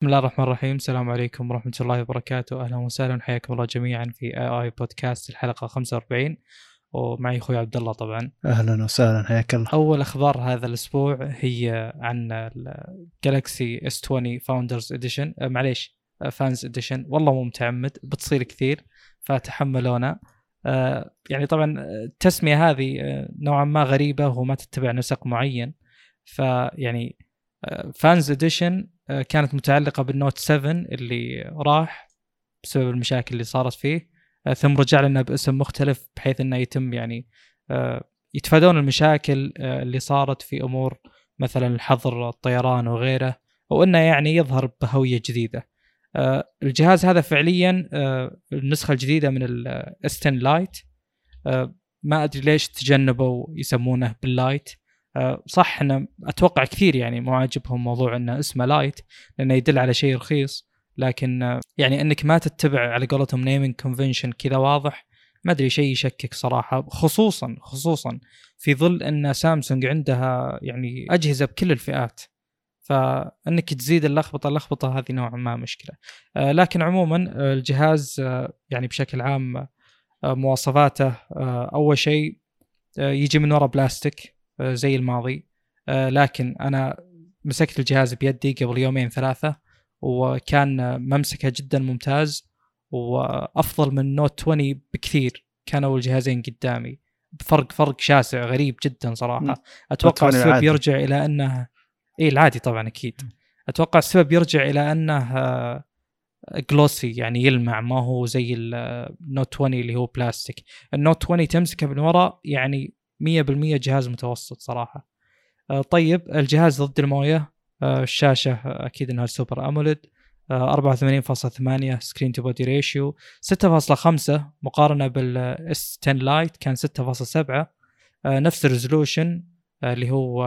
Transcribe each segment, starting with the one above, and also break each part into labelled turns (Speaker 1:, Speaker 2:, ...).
Speaker 1: بسم الله الرحمن الرحيم. السلام عليكم ورحمة الله وبركاته. أهلا وسهلا حياكم الله جميعا في اي اي بودكاست الحلقة 45 ومعي أخوي عبد الله طبعا.
Speaker 2: أهلا وسهلا حياك الله.
Speaker 1: أول أخبار هذا الأسبوع هي عن Galaxy S 20 Founders Edition معليش Fans Edition والله مو متعمد بتصير كثير فتحملونا. آه، يعني طبعا التسمية هذه نوعا ما غريبة وما تتبع نسق معين. فيعني Fans Edition كانت متعلقة بال Note 7 اللي راح بسبب المشاكل اللي صارت فيه. آه، ثم رجع لنا باسم مختلف بحيث إنه يتم يعني آه، يتفادون المشاكل اللي صارت في أمور مثلا الحظر الطيران وغيره وانه يعني يظهر بهوية جديدة. الجهاز هذا فعليا النسخة الجديدة من ال S 10 Lite ما أدري ليش تجنبوا يسمونه بال Lite آه، صح إنه أتوقع كثير يعني مو عاجبهم موضوع إنه اسمه Lite لأنه يدل على شيء رخيص. لكن آه، يعني إنك ما تتبع على قولتهم naming convention كذا واضح ما أدري شيء يشكك صراحة. خصوصا خصوصا في ظل إن سامسونج عندها يعني أجهزة بكل الفئات. فإنك تزيد اللخبطة اللخبطة هذه نوعا ما مشكلة. آه، لكن عموما الجهاز يعني بشكل عام مواصفاته أول شيء يجي من وراء بلاستيك. آه، زي الماضي. آه، لكن أنا مسكت الجهاز بيدي قبل يومين ثلاثة وكان ممسكه جدا ممتاز وأفضل من نوت 20 بكثير. كانوا الجهازين قدامي. بفرق فرق شاسع غريب جدا صراحة. أتوقع السبب يرجع إلى أنه اي العادي طبعا أكيد. أتوقع السبب يرجع إلى أنه glossy يعني يلمع ما هو زي ال Note 20 اللي هو بلاستيك ال Note 20 تمسكه من وراء يعني 100% جهاز متوسط صراحة. آه، طيب الجهاز ضد الموية آه، الشاشة آه، أكيد إنها Super AMOLED. 84.8 screen to body ratio 6.5 مقارنة بال S 10 Lite كان 6.7 نفس ال resolution اللي هو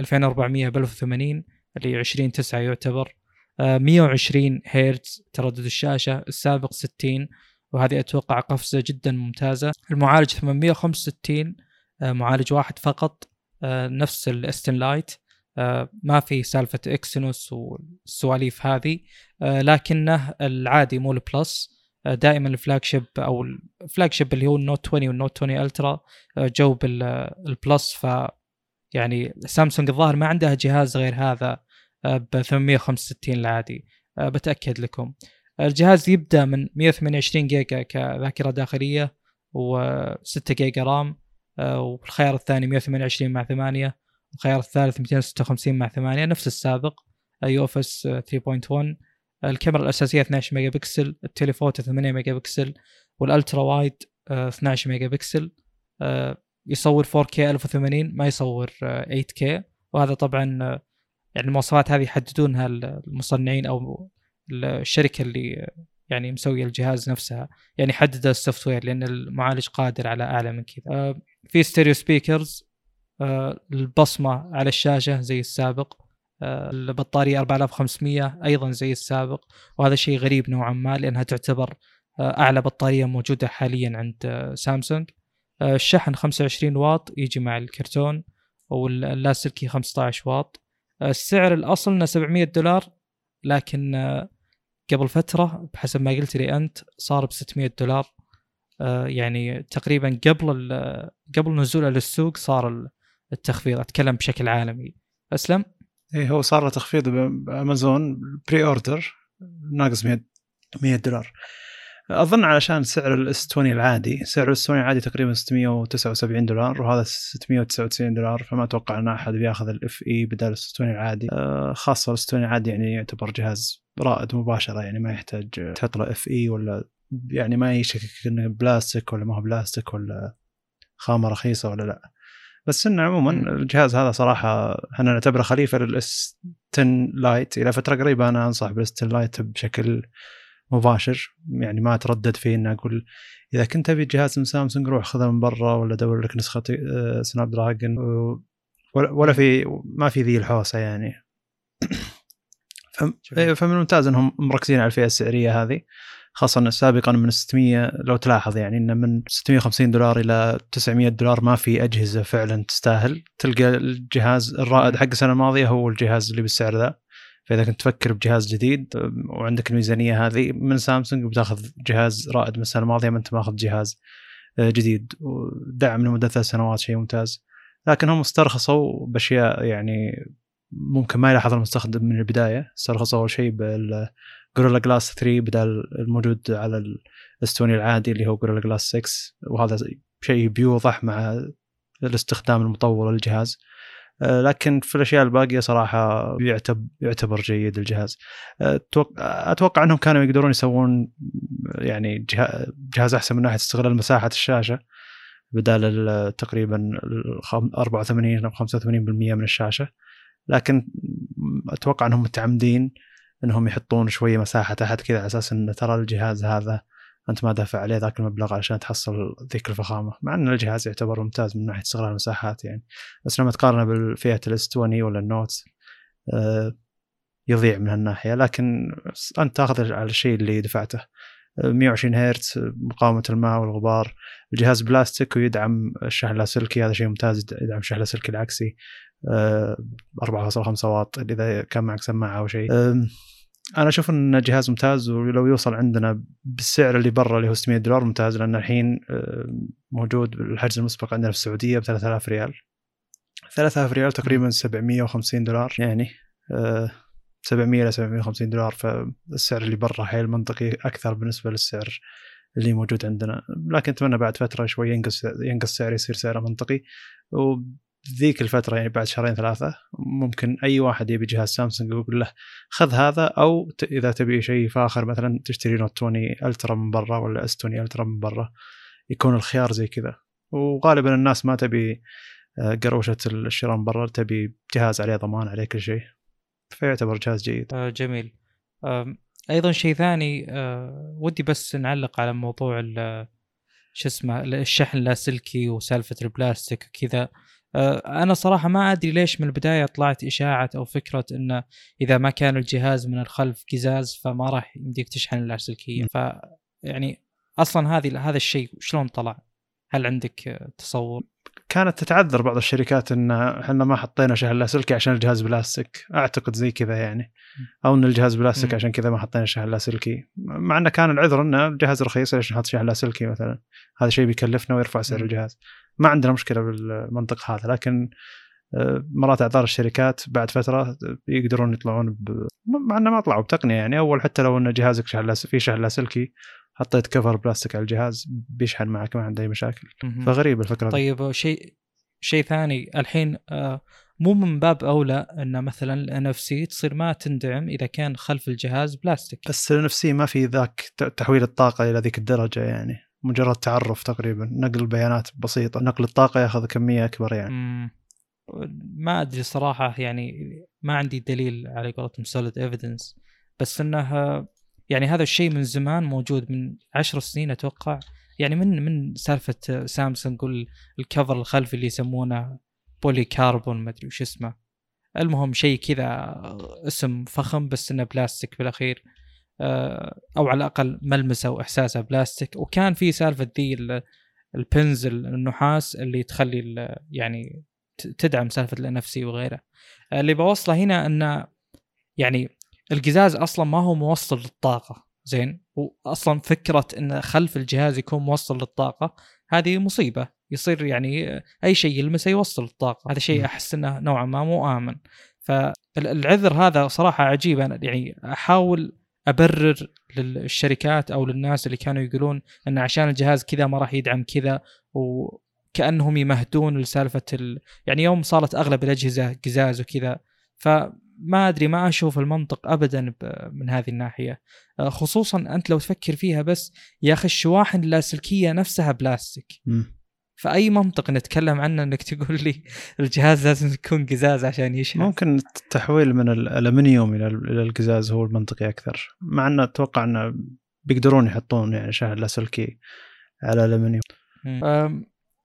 Speaker 1: 2400 ب 1080 اللي 20 9 يعتبر. 120 هرتز تردد الشاشة السابق 60 وهذه أتوقع قفزة جدا ممتازة. المعالج 865 آه، معالج واحد فقط آه، نفس ال S ten Lite آه، ما في سالفة Exynos والسواليف هذه لكنه العادي مو ال plus دائما ال flagship أو ال flagship اللي هو ال Note 20 وال Note 20 Ultra جو بال plus ف يعني سامسونج الظاهر ما عندها جهاز غير هذا ب 865 العادي. بتأكد لكم. الجهاز يبدأ من 128 جيجا كذاكرة داخلية و6 جيجا RAM. آه، والخيار الثاني 128 مع 8 الخيار الثالث 256 مع 8 نفس السابق UFS 3.1 الكاميرا الأساسية 12 ميجا بكسل ال telephoto 8 ميجا بكسل وال ultra wide 12 ميجا بكسل آه، يصور 4K 1080 ما يصور 8K آه، وهذا طبعا يعني المواصفات هذه يحددونها المصنعين أو الشركة اللي يعني مسوية الجهاز نفسها. يعني حدد ال software لأن المعالج قادر على أعلى من كذا. في stereo speakers آه، البصمة على الشاشة زي السابق آه، البطارية 4500 أيضا زي السابق وهذا شيء غريب نوعا ما لأنها تعتبر آه، أعلى بطارية موجودة حاليا عند سامسونج. الشحن 25 واط يجي مع الكرتون واللاسلكي 15 واط. السعر الأصل 700 دولار لكن قبل فترة بحسب ما قلت لي أنت صار ب 600 دولار. يعني تقريبا قبل قبل نزوله للسوق صار التخفيض. أتكلم بشكل عالمي. أسلم؟
Speaker 2: إيه هو صار له تخفيض بأمازون pre-order ناقص 100 100 دولار. أظن علشان سعر ال S20 العادي سعر ال S20 العادي تقريبا 679 دولار وهذا 699 دولار فما أتوقع إن أحد بيأخذ ال FE بدل ال S20 العادي. آه، خاصة ال S20 العادي يعني يعتبر جهاز رائد مباشرة يعني ما يحتاج تحط له FE ولا يعني ما يشكك إنه بلاستيك ولا ما هو بلاستيك ولا خامة رخيصة ولا لا. بس انه عموما الجهاز هذا صراحة إحنا نعتبره خليفة لل S10 Lite. إلى فترة قريبة أنا أنصح بال S10 Lite بشكل مباشر. يعني ما أتردد في إني أقول إذا كنت أبي جهاز من سامسونج روح خذه من برا ولا دور لك نسخة Snapdragon ولا في ما في ذي الحوسة يعني. إيه، فمن الممتاز إنهم مركزين على الفئة السعرية هذه. خاصة سابقا من 600 لو تلاحظ يعني إنه من 650 دولار إلى 900 دولار ما في أجهزة فعلا تستاهل. تلقى الجهاز الرائد حق السنة الماضية هو الجهاز اللي بالسعر ذا. فإذا كنت تفكر بجهاز جديد وعندك الميزانية هذه من سامسونج بتاخذ جهاز رائد من السنة الماضية ما أنت ماخذ جهاز آه، جديد. ودعم لمدة ثلاث سنوات شيء ممتاز. لكن هم استرخصوا بأشياء يعني ممكن ما يلاحظ المستخدم من البداية. استرخصوا أول شيء بالجوريلا جلاس 3 بدل الموجود على الإستوني العادي اللي هو جوريلا جلاس 6 وهذا شيء بيوضح مع الاستخدام المطول للجهاز. آه، لكن في الأشياء الباقية صراحة يعتبر يعتبر جيد الجهاز. آه، أتوقع إنهم كانوا يقدرون يسوون يعني جهاز أحسن من ناحية استغلال مساحة الشاشة بدال تقريبا 84 أو 85% من الشاشة. لكن أتوقع إنهم متعمدين إنهم يحطون شوية مساحة تحت كذا على أساس إن ترى الجهاز هذا أنت ما دافع عليه ذاك المبلغ عشان تحصل ذيك الفخامة. مع إن الجهاز يعتبر ممتاز من ناحية استغلال المساحات يعني. بس لما تقارنه بالفئة ال S20 ولا ال Note آه، يضيع من هالناحية. لكن أنت تأخذ على الشيء اللي دفعته. 120 هرتز مقاومة الماء والغبار. الجهاز بلاستيك ويدعم الشحن اللاسلكي هذا شيء ممتاز يدعم الشحن اللاسلكي العكسي. 4.5 واط إذا كان معك سماعة أو شيء. أنا أشوف انه جهاز ممتاز ولو يوصل عندنا بالسعر اللي برا اللي هو 600 دولار ممتاز لأن الحين موجود بالحجز المسبق عندنا في السعودية ب 3000 ريال. 3000 ريال تقريبا 750 دولار. يعني؟ 700 إلى 750 دولار فالسعر اللي برا حيل منطقي أكثر بالنسبة للسعر اللي موجود عندنا. لكن أتمنى بعد فترة شوي ينقص ينقص سعر يصير سعره منطقي. ذيك الفترة يعني بعد شهرين ثلاثة ممكن أي واحد يبي جهاز سامسونج يقول له خذ هذا أو إذا تبي شيء فاخر مثلا تشتري Note 20 Ultra من برا ولا S20 Ultra من برا يكون الخيار زي كذا. وغالبا الناس ما تبي آه، قروشة الشراء من برا تبي جهاز عليه ضمان عليه كل شيء. فيعتبر جهاز جيد.
Speaker 1: آه جميل. أيضا شيء ثاني آه ودي بس نعلق على موضوع شو اسمه الشحن اللاسلكي وسالفة البلاستيك وكذا. أنا صراحة ما أدري ليش من البداية طلعت إشاعة أو فكرة انه إذا ما كان الجهاز من الخلف قزاز فما راح يمديك تشحن اللاسلكيه ف يعني أصلا هذه هذا الشيء شلون طلع؟ هل عندك تصور؟
Speaker 2: كانت تتعذر بعض الشركات إن إحنا ما حطينا شحن لاسلكي عشان الجهاز بلاستيك. أعتقد زي كذا يعني. أو إن الجهاز بلاستيك عشان كذا ما حطينا شحن لاسلكي. مع إنه كان العذر انه الجهاز رخيص ليش نحط شحن لاسلكي مثلا؟ هذا شيء بيكلفنا ويرفع سعر الجهاز. ما عندنا مشكلة بالمنطق هذا لكن آه، مرات أعذار الشركات بعد فترة يقدرون يطلعون ب... مع إنه ما طلعوا بتقنية يعني. أول حتى لو إن جهازك شحن في شحن لاسلكي حطيت cover بلاستيك على الجهاز بيشحن معك ما عنده أي مشاكل. فغريب الفكرة
Speaker 1: طيب شيء شيء ثاني. الحين آه، مو من باب أولى ان مثلا ال NFC تصير ما تندعم إذا كان خلف الجهاز بلاستيك
Speaker 2: بس ال NFC ما في ذاك تحويل الطاقة إلى ذيك الدرجة يعني. مجرد تعرف تقريبا. نقل بيانات بسيطة. نقل الطاقة ياخذ كمية أكبر يعني. مم.
Speaker 1: ما أدري صراحة يعني ما عندي دليل على قولتهم solid evidence بس إنه يعني هذا الشيء من زمان موجود من عشر سنين أتوقع. يعني من من سالفة سامسونج ال cover الخلفي اللي يسمونه polycarbon ما أدري وش اسمه. المهم شيء كذا اسم فخم بس إنه بلاستيك بالأخير. آه، أو على الأقل ملمسه واحساسه بلاستيك. وكان في سالفة ذي البنز النحاس اللي تخلي يعني تدعم سالفة النفسي وغيره. اللي بوصله هنا إنه يعني القزاز أصلا ما هو موصل للطاقة زين؟ واصلا فكرة إن خلف الجهاز يكون موصل للطاقة هذه مصيبة. يصير يعني أي شيء يلمسه يوصل الطاقه هذا شيء أحس إنه نوعا ما مو آمن. فالعذر هذا صراحة عجيب. أنا يعني أحاول أبرر للشركات أو للناس اللي كانوا يقولون إن عشان الجهاز كذا ما راح يدعم كذا وكأنهم يمهدون لسالفة ال... يعني يوم صارت أغلب الأجهزة قزاز وكذا. ف ما أدري ما أشوف المنطق ابدا من هذه الناحية. آه، خصوصا أنت لو تفكر فيها بس يا أخي الشواحن اللاسلكية نفسها بلاستيك. م. فأي منطق نتكلم عنه إنك تقول لي الجهاز لازم يكون قزاز عشان يشحن؟
Speaker 2: ممكن التحويل من الألمنيوم إلى إلى القزاز هو المنطقي أكثر. مع إنه أتوقع إنه بيقدرون يحطون يعني شاحن لاسلكي على الألمنيوم.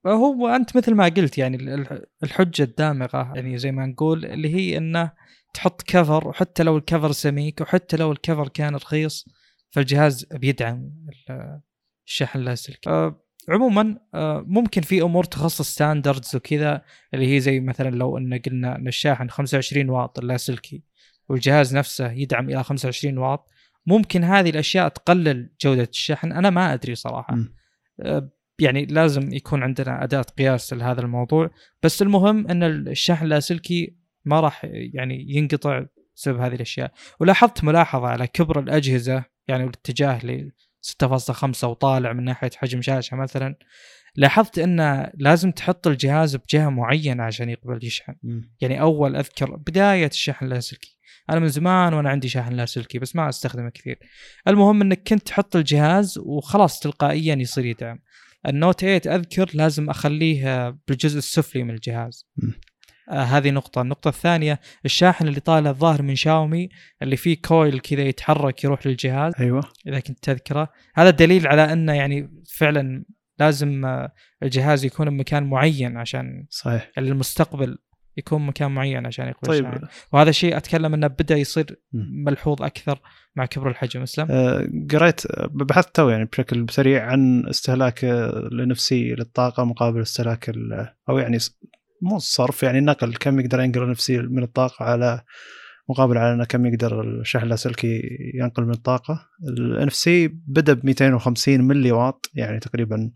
Speaker 1: هو أنت مثل ما قلت يعني الحجة الدامغة يعني زي ما نقول اللي هي إنه تحط cover وحتى لو ال cover سميك وحتى لو ال cover كان رخيص فالجهاز بيدعم الشحن اللاسلكي أه عموما أه ممكن في أمور تخص standards وكذا اللي هي زي مثلا لو إن قلنا إن الشاحن 25 واط اللاسلكي والجهاز نفسه يدعم إلى 25 واط. ممكن هذه الأشياء تقلل جودة الشحن. أنا ما أدري صراحة.
Speaker 2: مم.
Speaker 1: أه، يعني لازم يكون عندنا أداة قياس لهذا الموضوع. بس المهم إن الشحن اللاسلكي ما راح يعني ينقطع بسبب هذه الأشياء. ولاحظت ملاحظة على كبر الأجهزة يعني الاتجاه ل 6.5 وطالع من ناحية حجم شاشة مثلا. لاحظت انه لازم تحط الجهاز بجهة معينة عشان يقبل يشحن.
Speaker 2: مم.
Speaker 1: يعني أول أذكر بداية الشحن اللاسلكي أنا من زمان وأنا عندي شاحن لاسلكي بس ما أستخدمه كثير. المهم إنك كنت تحط الجهاز وخلاص تلقائيا يصير يدعم. النوت 8 أذكر لازم أخليه بالجزء السفلي من الجهاز. آه هذه نقطة، النقطة الثانية الشاحن اللي طالع الظاهر من شاومي اللي فيه كويل كذا يتحرك يروح للجهاز.
Speaker 2: أيوه.
Speaker 1: إذا كنت تذكره، هذا دليل على إنه يعني فعلا لازم آه، الجهاز يكون بمكان معين عشان
Speaker 2: صحيح.
Speaker 1: المستقبل يكون مكان معين عشان يقبل
Speaker 2: طيب.
Speaker 1: الشاحن. وهذا شيء أتكلم إنه بدأ يصير. ملحوظ أكثر مع كبر الحجم. اسلم
Speaker 2: آه، قريت بحثت تو يعني بشكل سريع عن استهلاك النفسي للطاقة مقابل استهلاك أو يعني مو الصرف يعني النقل كم يقدر ينقل النفسي من الطاقة على مقابل على إنه كم يقدر الشحن اللاسلكي ينقل من الطاقة. ال NFC بدأ ب 250 ملي واط يعني تقريبا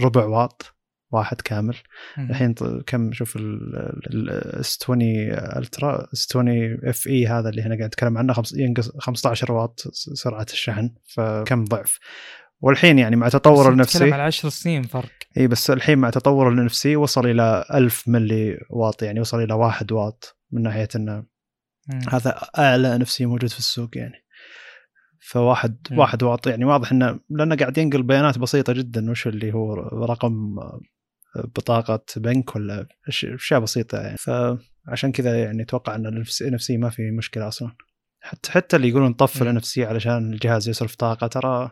Speaker 2: ربع واط واحد كامل. الحين كم؟ شوف ال S20 Ultra S20 FE هذا اللي إحنا قاعد نتكلم عنه ينقص 15 واط سرعة الشحن فكم ضعف. والحين يعني مع تطور
Speaker 1: ال
Speaker 2: NFC
Speaker 1: على 10 سنين فرق
Speaker 2: إي بس الحين مع تطور ال NFC وصل إلى 1000 ملي واط يعني وصل إلى 1 واط من ناحية انه
Speaker 1: مم.
Speaker 2: هذا أعلى نفسي موجود في السوق يعني فواحد
Speaker 1: مم.
Speaker 2: واحد واط يعني واضح انه لأنه قاعد ينقل بيانات بسيطة جدا وش اللي هو رقم بطاقة بنك ولا أشياء بسيطة يعني فعشان كذا يعني أتوقع إن النفس- النفسي ما في مشكلة أصلا حتى حتى اللي يقولون طفل. النفسي علشان الجهاز يصرف طاقة ترى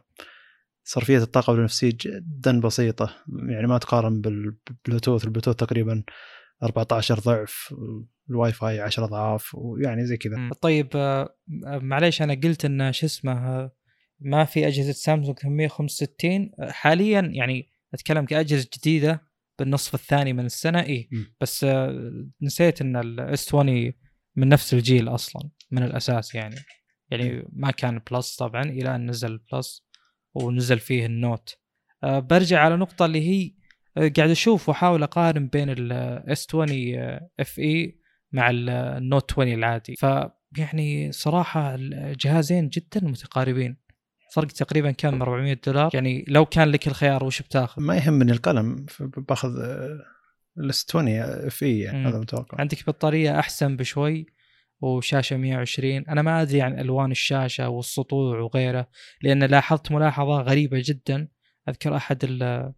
Speaker 2: صرفية الطاقة بالنفسي جدا بسيطة. يعني ما تقارن بالبلوتوث البلوتوث تقريبا 14 ضعف الواي فاي 10 اضعاف ويعني زي كذا.
Speaker 1: طيب آه، معليش أنا قلت إن شو اسمه آه، ما في أجهزة سامسونج 865 آه، حاليا يعني أتكلم كأجهزة جديدة بالنصف الثاني من السنة. اي. بس آه، نسيت إن ال S20 من نفس الجيل أصلا من الأساس يعني. يعني ما كان Plus طبعا إلى أن نزل ال Plus ونزل فيه ال Note. آه، برجع على نقطة اللي هي آه، قاعد أشوف وأحاول أقارن بين ال S20 FE مع ال- ال Note 20 العادي. فيعني صراحة الجهازين جدا متقاربين. فرق تقريبا كم؟ 400 دولار. يعني لو كان لك الخيار وش بتاخذ؟
Speaker 2: ما يهمني القلم ف- باخذ ال S20 FE يعني. هذا متوقع.
Speaker 1: عندك بطارية أحسن بشوي. وشاشة 120 أنا ما أدري عن ألوان الشاشة والسطوع وغيره لأن لاحظت ملاحظة غريبة جدا. أذكر أحد ال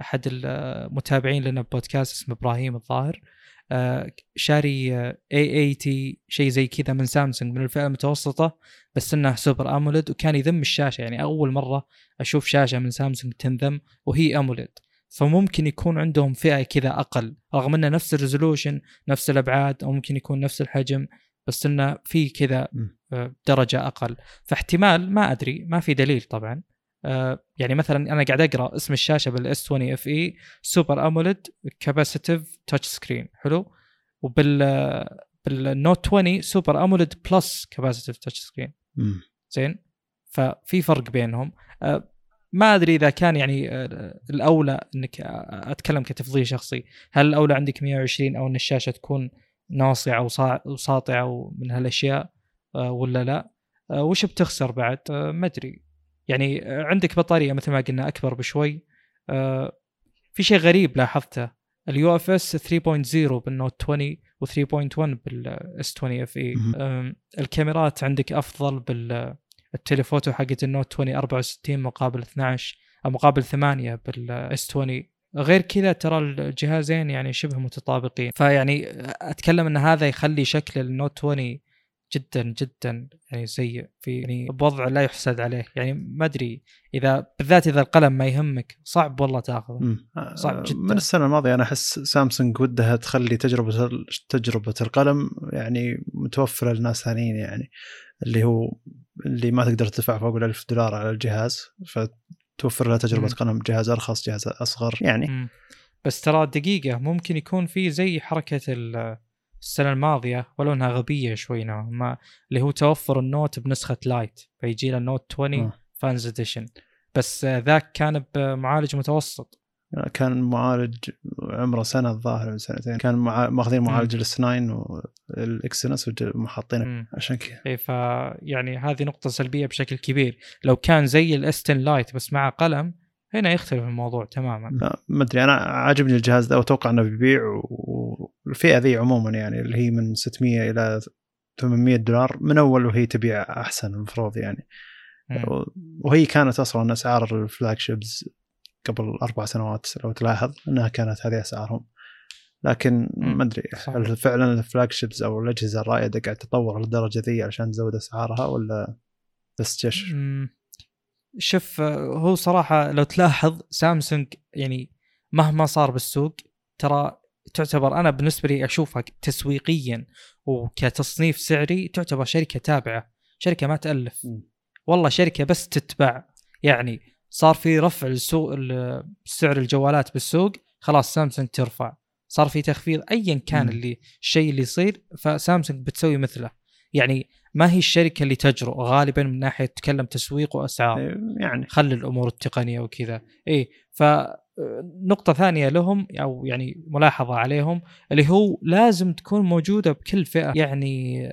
Speaker 1: أحد المتابعين لنا بودكاست اسمه إبراهيم الظاهر. آه، شاري A80 شيء زي كذا من سامسونج من الفئة المتوسطة بس انه Super AMOLED وكان يذم الشاشة. يعني أول مرة أشوف شاشة من سامسونج تنذم وهي AMOLED. فممكن يكون عندهم فئة كذا أقل رغم إنه نفس ال resolution نفس الأبعاد أو ممكن يكون نفس الحجم بس إنه في كذا. آه، درجة أقل. فاحتمال ما أدري ما في دليل طبعا. آه، يعني مثلا أنا قاعد أقرأ اسم الشاشة بال S 20 FE super AMOLED capacitive touchscreen حلو؟ وبال بال Note 20 super AMOLED plus capacitive
Speaker 2: touchscreen.
Speaker 1: زين؟ ففي فرق بينهم. آه، ما أدري إذا كان يعني آه، الأولى إنك آه، أتكلم كتفضيل شخصي هل الأولى عندك 120 أو إن الشاشة تكون ناصعة وساطعة ومن هالأشياء آه، ولا لا؟ وش بتخسر بعد؟ ما أدري. يعني عندك بطارية مثل ما قلنا أكبر بشوي. في شيء غريب لاحظته. ال UFS 3.0 بال Note 20 و3.1 بال S 20
Speaker 2: FE.
Speaker 1: الكاميرات عندك أفضل بال ال telephoto حقت ال Note 20 64 مقابل 12 أو مقابل 8 بالاس 20 غير كذا ترى الجهازين يعني شبه متطابقين فيعني أتكلم إن هذا يخلي شكل النوت 20 جدا جدا يعني سيء في يعني بوضع لا يحسد عليه يعني ما أدري إذا بالذات إذا القلم ما يهمك صعب والله
Speaker 2: تأخذه.
Speaker 1: صعب
Speaker 2: آه،
Speaker 1: جداً.
Speaker 2: من السنة الماضية أنا أحس سامسونج ودها تخلي تجربة تجربة القلم يعني متوفرة لناس ثانيين يعني اللي هو اللي ما تقدر تدفع فوق ال 1000 دولار على الجهاز فتوفر له تجربة
Speaker 1: مم.
Speaker 2: قلم جهاز أرخص جهاز أصغر يعني
Speaker 1: مم. بس ترى دقيقة ممكن يكون في زي حركة ال- السنة الماضية ولو إنها غبية شوي نوعا ما اللي هو توفر ال Note بنسخة lite فيجي له ال Note 20
Speaker 2: آه.
Speaker 1: fans edition بس آه، ذاك كان بمعالج متوسط
Speaker 2: كان معالج عمره سنة الظاهر من سنتين كان مع... ماخذين معالج ال S 9 وال Exynos
Speaker 1: وحاطينه.
Speaker 2: عشان كذا
Speaker 1: اي ف يعني هذه نقطة سلبية بشكل كبير، لو كان زي ال S10 Lite بس مع قلم هنا يختلف الموضوع تماما.
Speaker 2: ما أدري أنا عاجبني الجهاز ده وأتوقع إنه بيبيع والفئة ذي عموما يعني اللي هي من 600 إلى 800 دولار من أول وهي تبيع أحسن المفروض يعني
Speaker 1: مم.
Speaker 2: وهي كانت أصلا أسعار ال flagships قبل أربع سنوات لو تلاحظ إنها كانت هذه أسعارهم لكن. ما
Speaker 1: أدري.
Speaker 2: هل فعلا الفلاج شيبز أو الأجهزة الرائدة قاعد تتطور للدرجة ذي عشان تزود أسعارها ولا بس جش.
Speaker 1: شوف هو صراحة لو تلاحظ سامسونج يعني مهما صار بالسوق ترى تعتبر أنا بالنسبة لي أشوفها تسويقيا وكتصنيف سعري تعتبر شركة تابعة، شركة ما تألف.
Speaker 2: مم.
Speaker 1: والله شركة بس تتبع يعني صار في رفع السوق ال- سعر الجوالات بالسوق خلاص سامسونج ترفع. صار في تخفيض ايا كان. اللي الشيء اللي يصير فسامسونج بتسوي مثله. يعني ما هي الشركة اللي تجرؤ غالبا من ناحية تتكلم تسويق وأسعار.
Speaker 2: يعني.
Speaker 1: خلي الأمور التقنية وكذا. اي ف نقطة ثانية لهم أو يعني ملاحظة عليهم اللي هو لازم تكون موجودة بكل فئة. يعني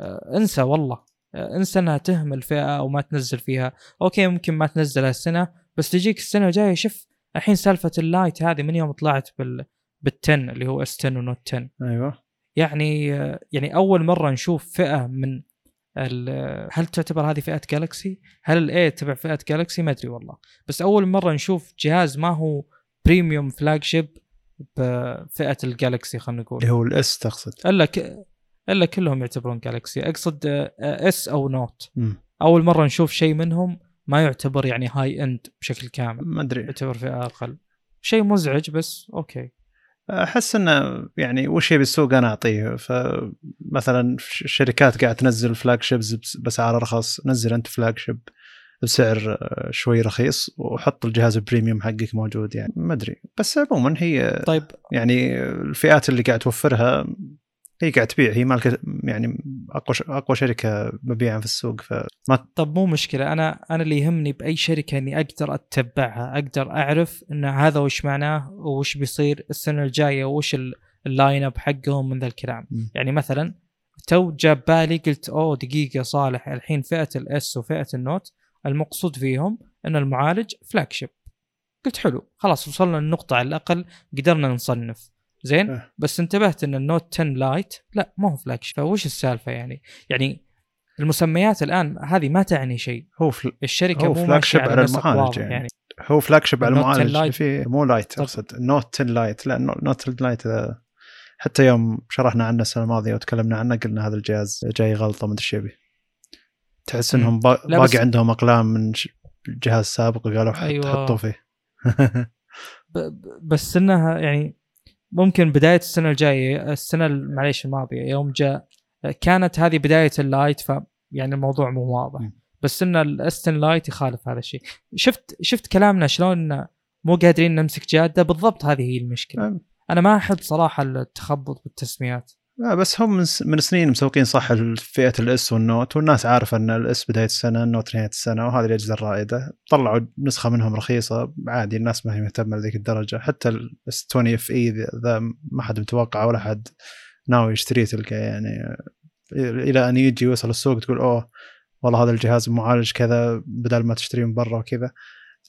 Speaker 1: آه، انسى والله. انسى انها تهمل فئة أو ما تنزل فيها. okay ممكن ما تنزلها السنة بس تجيك السنة الجاية شوف الحين سالفة ال lite هذه من يوم طلعت بال بال ten اللي هو S 10 و Note 10
Speaker 2: أيوه.
Speaker 1: يعني يعني أول مرة نشوف فئة من هل تعتبر هذه فئة جالكسي؟ هل ال A تبع فئة جالكسي؟ ما أدري والله، بس أول مرة نشوف جهاز ما هو premium flagship بفئه الجالكسي خلينا نقول.
Speaker 2: اللي هو ال S تقصد.
Speaker 1: إلا ك... إلا كلهم يعتبرون جالكسي، أقصد آه، S أو
Speaker 2: Note،.
Speaker 1: أول مرة نشوف شيء منهم ما يعتبر يعني high end بشكل كامل،
Speaker 2: ما أدري.
Speaker 1: يعتبر فئه أقل. شيء مزعج بس okay.
Speaker 2: أحس إنه يعني وش يبي السوق أنا أعطيه. فمثلا الشركات قاعد تنزل flagships بس- بأسعار ارخص نزل أنت flagship بسعر آه، شوي رخيص وحط الجهاز ال premium حقك موجود يعني. ما أدري. بس عموما هي
Speaker 1: طيب.
Speaker 2: يعني الفئات اللي قاعد توفرها هي قاعد تبيع هي مالكه يعني أقوى أقوى شركة مبيعا في السوق فما
Speaker 1: طب مو مشكلة أنا أنا اللي يهمني بأي شركة إني أقدر أتبعها، أقدر أعرف إن هذا وش معناه وش بيصير السنة الجاية وش ال- ال line up حقهم من ذا الكلام،
Speaker 2: مم.
Speaker 1: يعني مثلا تو جاب بالي قلت أوه دقيقة صالح الحين فئة ال S وفئة ال Note المقصود فيهم إن المعالج flagship. قلت حلو خلاص وصلنا للنقطة على الأقل قدرنا نصنف. زين
Speaker 2: إيه.
Speaker 1: بس انتبهت إن ال Note 10 Lite لا ما هو flag فوش السالفة يعني يعني المسميات الآن هذه ما تعني شيء
Speaker 2: هو فل...
Speaker 1: الشركة
Speaker 2: هو flagship
Speaker 1: على
Speaker 2: على المعالج يعني.
Speaker 1: يعني,
Speaker 2: هو flagship على
Speaker 1: ال Note 10
Speaker 2: المعالج. في مو lite.
Speaker 1: أقصد
Speaker 2: ال Note 10 Lite لا Note 10 Lite حتى يوم شرحنا عنه السنة الماضية وتكلمنا عنه قلنا هذا الجهاز جاي غلطة ما أدري إيش يبي تحس. إنهم با... باقي
Speaker 1: بس-
Speaker 2: عندهم أقلام من. جهاز سابق وقالوا
Speaker 1: أيوة.
Speaker 2: حطوا فيه
Speaker 1: ب- بس إنها يعني ممكن بداية السنة الجاية السنة ال- معليش الماضية يوم جاء كانت هذه بداية ال lite ف يعني الموضوع مو واضح. بس إن ال S10 Lite يخالف هذا الشيء. شفت شفت كلامنا شلون مو قادرين نمسك جادة؟ بالضبط هذه هي
Speaker 2: المشكلة.
Speaker 1: أنا ما أحب صراحة التخبط بالتسميات.
Speaker 2: لا بس هم من, سنين مسوقين صح فئة ال S وال Note والناس عارفة إن ال S بداية السنة ال Note نهاية السنة وهذه الأجهزة الرائدة. طلعوا نسخة منهم رخيصة عادي الناس ما هي مهتمة لذيك الدرجة. حتى ال S 20 FE ذا ما حد متوقع ولا حد ناوي يشتريه تلقى يعني إلى أن يجي يوصل السوق تقول أوه والله هذا الجهاز معالج كذا بدل ما تشتريه من برا وكذا.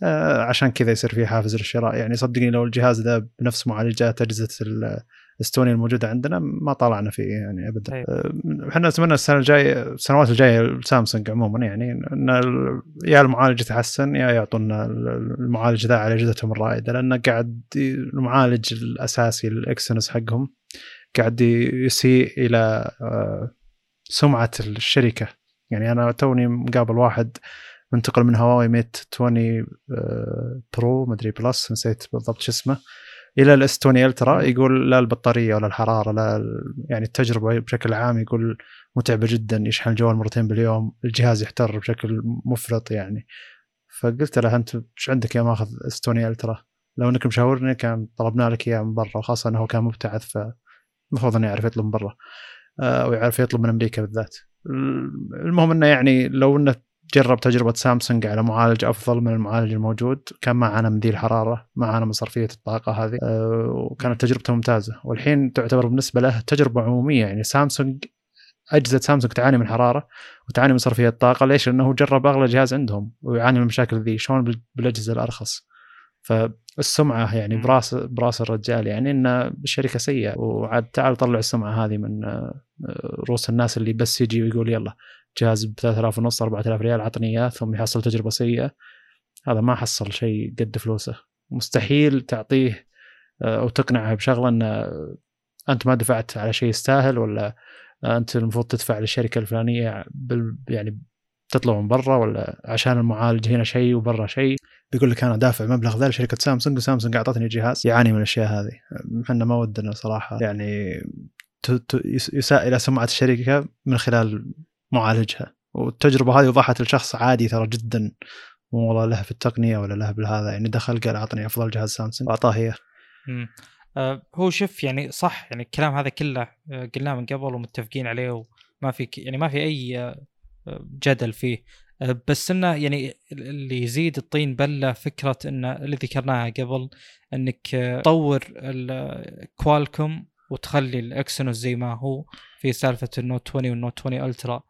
Speaker 2: آه عشان كذا يصير فيه حافز للشراء. يعني صدقني لو الجهاز ذا بنفس معالجات أجهزة الاستوني الموجودة عندنا ما طلعنا فيه يعني ابدا.
Speaker 1: طيب.
Speaker 2: آه، إحنا نتمنى السنة الجاية السنوات الجاية سامسونج عموما يعني إن يا المعالج يتحسن يا يعطونا المعالج ذا على اجهزتهم الرائدة لأنه قاعد المعالج الأساسي ال Exynos حقهم قاعد يسيء إلى آه، سمعة الشركة. يعني أنا توني مقابل واحد منتقل من هواوي Mate 20 آه، Pro مدري Plus نسيت بالضبط شو اسمه. إلى ال S 20 Ultra يقول لا البطارية ولا الحرارة لا يعني التجربة بشكل عام يقول متعبة جدا يشحن الجوال مرتين باليوم الجهاز يحتر بشكل مفرط يعني. فقلت له أنت إيش عندك يا ماخذ S 20 Ultra؟ لو إنك مشاورني كان طلبنا لك إياه من برا وخاصه إنه كان مبتعث ف المفروض إنه يعرف يطلب من برا آه، أو يعرف يطلب من أمريكا بالذات. المهم إنه يعني لو إنه جرب تجربة سامسونج على معالج أفضل من المعالج الموجود. كان ما عانى من ذي الحراره ما عانى من صرفية الطاقة هذه آه، وكانت تجربته ممتازة. والحين تعتبر بالنسبة له تجربة عمومية. يعني سامسونج أجهزة سامسونج تعاني من حرارة وتعاني من صرفية طاقه ليش؟ لأنه جرب أغلى جهاز عندهم ويعاني من المشاكل ذي. شلون بالأجهزة الأرخص. فالسمعة يعني براس براس الرجال يعني ان الشركة سيئة. وعاد تعال طلع السمعة هذه من آه، رؤوس الناس اللي بس يجي ويقول يلا جهاز ب 3000 ونص 4000 ريال عطني إياه ثم يحصل تجربة سيئة. هذا ما حصل شيء قد فلوسه. مستحيل تعطيه آه، أو تقنعه بشغلة إن أنت ما دفعت على شيء يستاهل ولا أنت المفروض تدفع للشركة الفلانية بال يعني تطلع من برا ولا عشان المعالج هنا شيء وبرا شيء. بيقول لك أنا دافع مبلغ ذا لشركة سامسونج وسامسونج أعطتني جهاز يعاني من الأشياء هذه. إحنا ما ودنا صراحة يعني يساء إلى سمعة الشركة من خلال معالجها. والتجربة هذه وضحت لشخص عادي ترى جدا. مو والله له في التقنية ولا له بالهذا يعني دخل قال أعطني أفضل جهاز سامسونج. واعطاه اياه
Speaker 1: هو شوف يعني صح يعني الكلام هذا كله آه، قلناه من قبل ومتفقين عليه وما في يعني ما في أي آه، جدل فيه. بس إنه يعني اللي يزيد الطين بله فكرة إن اللي ذكرناها قبل إنك تطور ال Qualcomm وتخلي ال Exynos زي ما هو في سالفة ال Note 20 وال Note 20 Ultra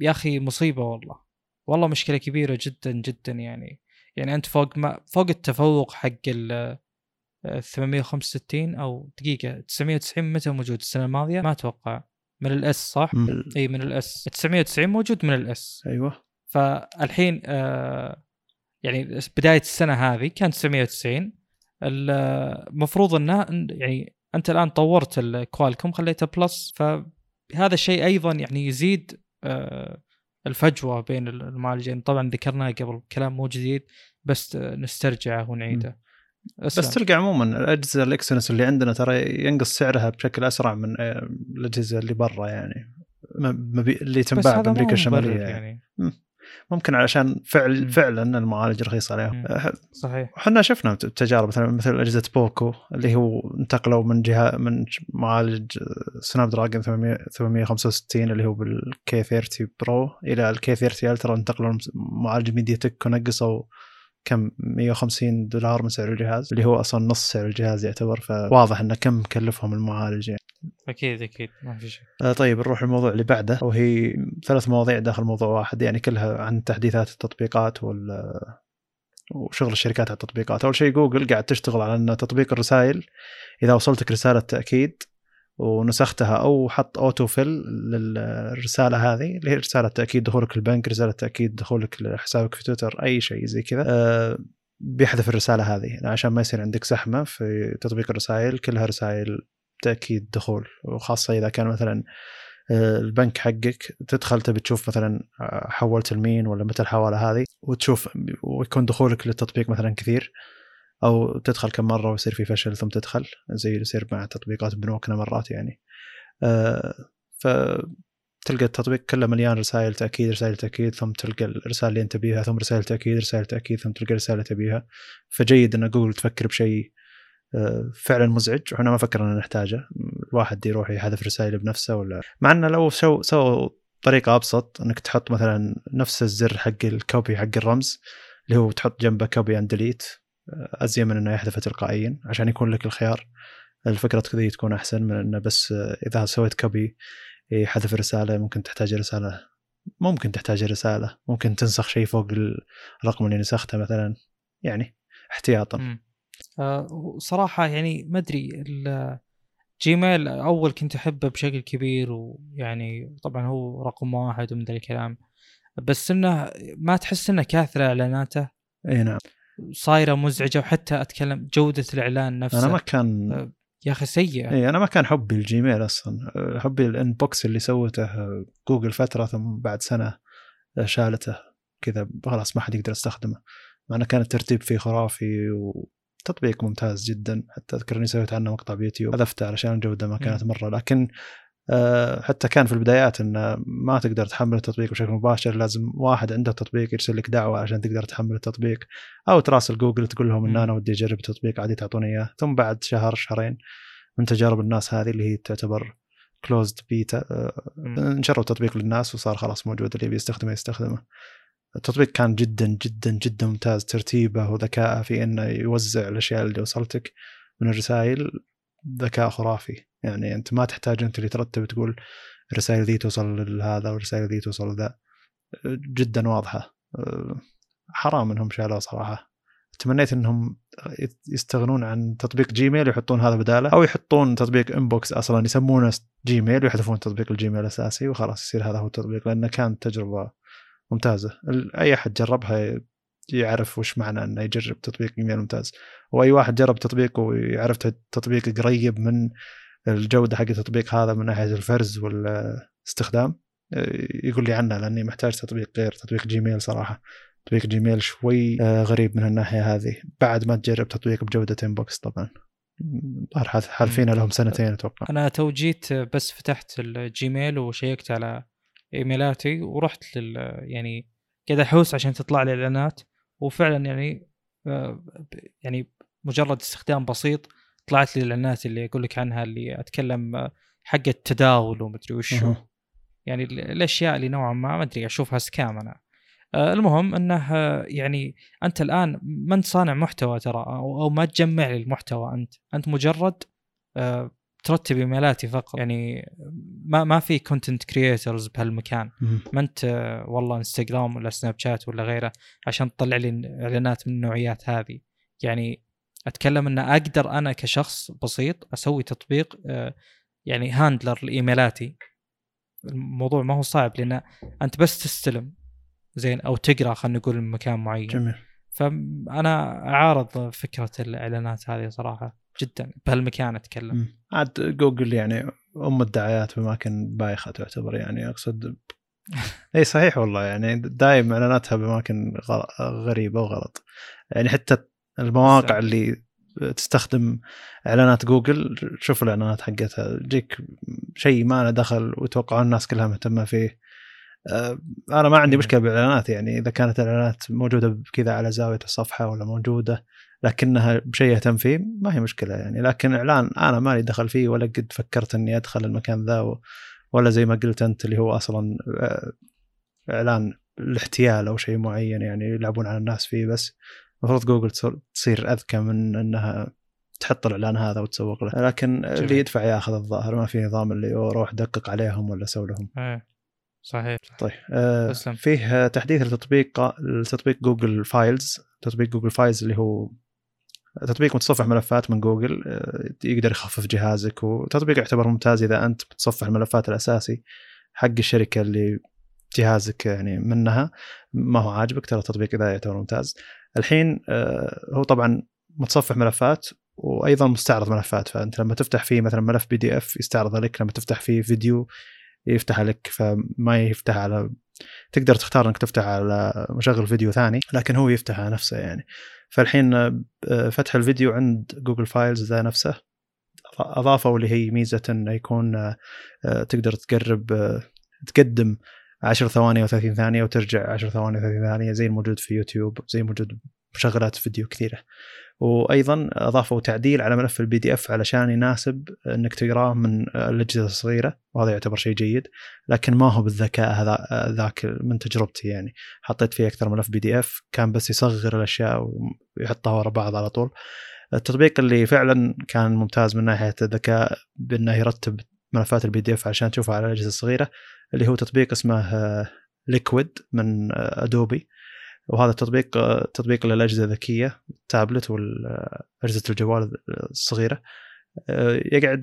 Speaker 1: يا أخي مصيبة والله. والله مشكلة كبيرة جدا جدا يعني. يعني أنت فوق ما فوق التفوق حق ال 865 أو دقيقة 990 متى موجود؟ السنة الماضية؟ ما أتوقع. من الاس صح؟ إي من الاس 990 موجود من الاس
Speaker 2: أيوه.
Speaker 1: فالحين آه يعني بداية السنة هذه كان 990 المفروض انه يعني أنت الآن طورت الكوالكوم خليته plus فهذا الشيء أيضا يعني يزيد آه الفجوة بين المعالجين طبعا ذكرناها قبل كلام مو جديد بس نسترجعه ونعيده
Speaker 2: أسلم. بس تلقى عموما الأجهزة ال Exynos اللي عندنا ترى ينقص سعرها بشكل أسرع من آه، الأجهزة اللي برا يعني اللي تنباع بأمريكا الشمالية يعني. يعني. ممكن علشان فعل فعلا المعالج رخيص عليهم.
Speaker 1: أه، صحيح.
Speaker 2: إحنا شفنا تجارب مثلا مثل أجهزة POCO اللي هو انتقلوا من جهة من معالج Snapdragon 865 اللي هو بال K 30 Pro إلى ال K 30 Ultra انتقلوا معالج MediaTek ونقصوا كم؟ 150 دولار من سعر الجهاز اللي هو أصلا نص سعر الجهاز يعتبر. فواضح انه كم كلفهم المعالج يعني.
Speaker 1: أكيد أكيد ما في شيء
Speaker 2: آه طيب نروح الموضوع اللي بعده وهي ثلاث مواضيع داخل موضوع واحد يعني كلها عن تحديثات التطبيقات وال وشغل الشركات على التطبيقات. أول شيء جوجل قاعد تشتغل على ان تطبيق الرسائل إذا وصلتك رسالة تأكيد ونسختها أو حط auto fill للرسالة هذه اللي هي رسالة تأكيد دخولك البنك رسالة تأكيد دخولك لحسابك في تويتر أي شيء زي كذا. أه بيحذف الرسالة هذه عشان ما يصير عندك زحمة في تطبيق الرسائل كلها رسائل تاكيد دخول وخاصة إذا كان مثلا آه، البنك حقك تدخل تبي تشوف مثلا آه، حولت لمين ولا متى الحوالة هذه وتشوف ويكون دخولك للتطبيق مثلا كثير أو تدخل كم مرة ويصير في فشل ثم تدخل زي اللي يصير مع تطبيقات بنوكنا مرات يعني. أه فتلقى التطبيق كله مليان رسائل تأكيد رسائل تأكيد ثم تلقى الرسائل اللي أنت تبيها ثم رسائل تأكيد رسائل تأكيد ثم تلقى رساله تبيها. فجيد إن جوجل تفكر بشيء آه، فعلا مزعج. وحنا ما فكرنا نحتاجه. الواحد يروح يحذف رسائل بنفسه ولا. مع إنه لو سو سووا طريقة أبسط إنك تحط مثلا نفس الزر حق ال copy حق الرمز اللي هو تحط جنبه copy and delete أزين من إنه يحذف تلقائيا عشان يكون لك الخيار. الفكرة كذا تكون أحسن من إنه بس إذا سويت copy يحذف رسالة ممكن تحتاج رسالة. ممكن تحتاج رسالة. ممكن تنسخ شيء فوق الرقم اللي نسخته مثلا. يعني احتياطا.
Speaker 1: أه صراحة يعني ما أدري جيميل أول كنت أحبه بشكل كبير ويعني طبعا هو رقم واحد ومن ذا الكلام. بس إنه ما تحس إنه كاثر إعلاناته؟
Speaker 2: إي نعم.
Speaker 1: صايرة مزعجة وحتى أتكلم جودة الإعلان نفسه.
Speaker 2: أنا ما كان
Speaker 1: أه، يا أخي سيء
Speaker 2: إي أنا ما كان حبي الجيميل أصلا. حبي ال Inbox اللي سوته جوجل فترة ثم بعد سنة شالته. كذا خلاص ما حد يقدر يستخدمه. مع إنه كان الترتيب فيه خرافي وتطبيق ممتاز جدا. حتى اذكر اني سويت عنه مقطع بيوتيوب. حذفته علشان الجوده ما كانت مرة. لكن آه، حتى كان في البدايات انه ما تقدر تحمل التطبيق بشكل مباشر. لازم واحد عنده تطبيق يرسل لك دعوة عشان تقدر تحمل التطبيق. أو تراسل جوجل تقول لهم إن أنا ودي أجرب التطبيق عادي تعطوني إياه. ثم بعد شهر شهرين من تجارب الناس هذه اللي هي تعتبر closed beta نشروا تطبيق للناس وصار خلاص موجود. اللي بيستخدمه يستخدمه. التطبيق كان جدا جدا جدا ممتاز. ترتيبه وذكائه في إنه يوزع الأشياء اللي وصلتك من الرسائل ذكاء خرافي. يعني أنت ما تحتاج أنت اللي ترتب تقول الرسائل ذي توصل لهذا والرسائل ذي توصل لذا. جدا واضحة. حرام إنهم شالوه صراحة. تمنيت إنهم يستغنون عن تطبيق جيميل ويحطون هذا بدالة أو يحطون تطبيق Inbox أصلا يسمونه جيميل ويحذفون تطبيق الجيميل الأساسي وخلاص يصير هذا هو التطبيق لأنه كانت تجربة ممتازة. أي أحد جربها يعرف وش معنى إنه يجرب تطبيق إيميل ممتاز. وأي واحد جرب تطبيق ويعرف تطبيق قريب من الجودة حق التطبيق هذا من ناحية الفرز والاستخدام يقول لي عنه لأني محتاج تطبيق غير تطبيق جيميل صراحة. تطبيق جيميل شوي غريب من الناحية هذه. بعد ما تجرب تطبيق بجودة Inbox طبعا. حالفين لهم سنتين أتوقع.
Speaker 1: أنا تو جيت بس فتحت الجيميل وشيكت على إيميلاتي ورحت لل يعني قاعد احوس عشان تطلع لي إعلانات. وفعلا يعني آه، يعني مجرد استخدام بسيط طلعت لي الإعلانات اللي أقول لك عنها اللي أتكلم آه، حق التداول ومدري وشو. يعني الأشياء اللي نوعا ما ما أدري أشوفها سكام أنا. آه، المهم إنه يعني أنت الآن ما انت صانع محتوى ترى أو ما تجمع لي المحتوى أنت. أنت مجرد ترتب إيميلاتي فقط. يعني ما ما في content creators بهالمكان. ما أنت والله إنستغرام ولا سناب شات ولا غيره عشان تطلع لي إعلانات من النوعيات هذه. يعني أتكلم إن أقدر أنا كشخص بسيط أسوي تطبيق آه، يعني handler لإيميلاتي. الموضوع ما هو صعب لأن أنت بس تستلم زين أو تقرأ خلينا نقول من مكان معين.
Speaker 2: جميل.
Speaker 1: فانا أعارض فكرة الإعلانات هذه صراحة جدا بهالمكان أتكلم.
Speaker 2: عاد جوجل يعني أم الدعايات باماكن بايخة تعتبر يعني أقصد. اي صحيح والله يعني دايم إعلاناتها باماكن غريبه وغلط يعني حتى المواقع اللي تستخدم إعلانات جوجل شوف الإعلانات حقتها تجيك شيء ما له دخل ويتوقعون الناس كلها مهتمة فيه. آه، أنا ما عندي مشكلة بالإعلانات يعني إذا كانت الاعلانات موجودة كذا على زاوية الصفحة ولا موجودة لكنها بشيء اهتم فيه ما هي مشكلة يعني. لكن اعلان أنا مالي دخل فيه ولا قد فكرت إني أدخل المكان ذا ولا زي ما قلت أنت اللي هو أصلا آه، إعلان الاحتيال أو شيء معين يعني يلعبون على الناس فيه. بس المفروض جوجل تصير أذكى من إنها تحط الإعلان هذا وتسوق له. لكن جميل. اللي يدفع ياخذ الظاهر ما في نظام اللي روح دقق عليهم ولا سوي لهم.
Speaker 1: إيه صحيح.
Speaker 2: طيب آه فيه تحديث لتطبيق لتطبيق Google Files. تطبيق Google Files اللي هو تطبيق متصفح ملفات من جوجل آه، يقدر يخفف جهازك وتطبيق يعتبر ممتاز إذا أنت بتصفح الملفات الأساسي حق الشركة اللي جهازك يعني منها. ما هو عاجبك ترى التطبيق ذا يعتبر ممتاز. الحين آه، هو طبعا متصفح ملفات وأيضا مستعرض ملفات. فأنت لما تفتح فيه مثلا ملف PDF يستعرض لك لما تفتح فيه فيديو يفتح لك. فما يفتح على تقدر تختار إنك تفتح على مشغل فيديو ثاني لكن هو يفتح على نفسه يعني. فالحين آه، فتح الفيديو عند Google Files ذا نفسه. أضافوا اللي هي ميزة إنه يكون آه، آه، تقدر تقرب تقدم 10 ثواني أو 30 ثانية وترجع 10 ثواني أو 30 ثانية زي الموجود في يوتيوب زي الموجود مشغلات فيديو كثيرة. وأيضا أضافوا تعديل على ملف ال PDF علشان يناسب إنك تقرأه من الأجهزة الصغيرة. وهذا يعتبر شيء جيد لكن ما هو بالذكاء هذا ذاك من تجربتي يعني. حطيت فيه أكثر ملف PDF كان بس يصغر الأشياء ويحطها ورا بعض على طول. التطبيق اللي فعلا كان ممتاز من ناحية الذكاء بأنه يرتب ملفات ال PDF عشان تشوفها على الأجهزة الصغيرة اللي هو تطبيق اسمه Liquid من Adobe وهذا التطبيق تطبيق للأجهزة الذكية التابلت واجهزه الجوال الصغيرة. يقعد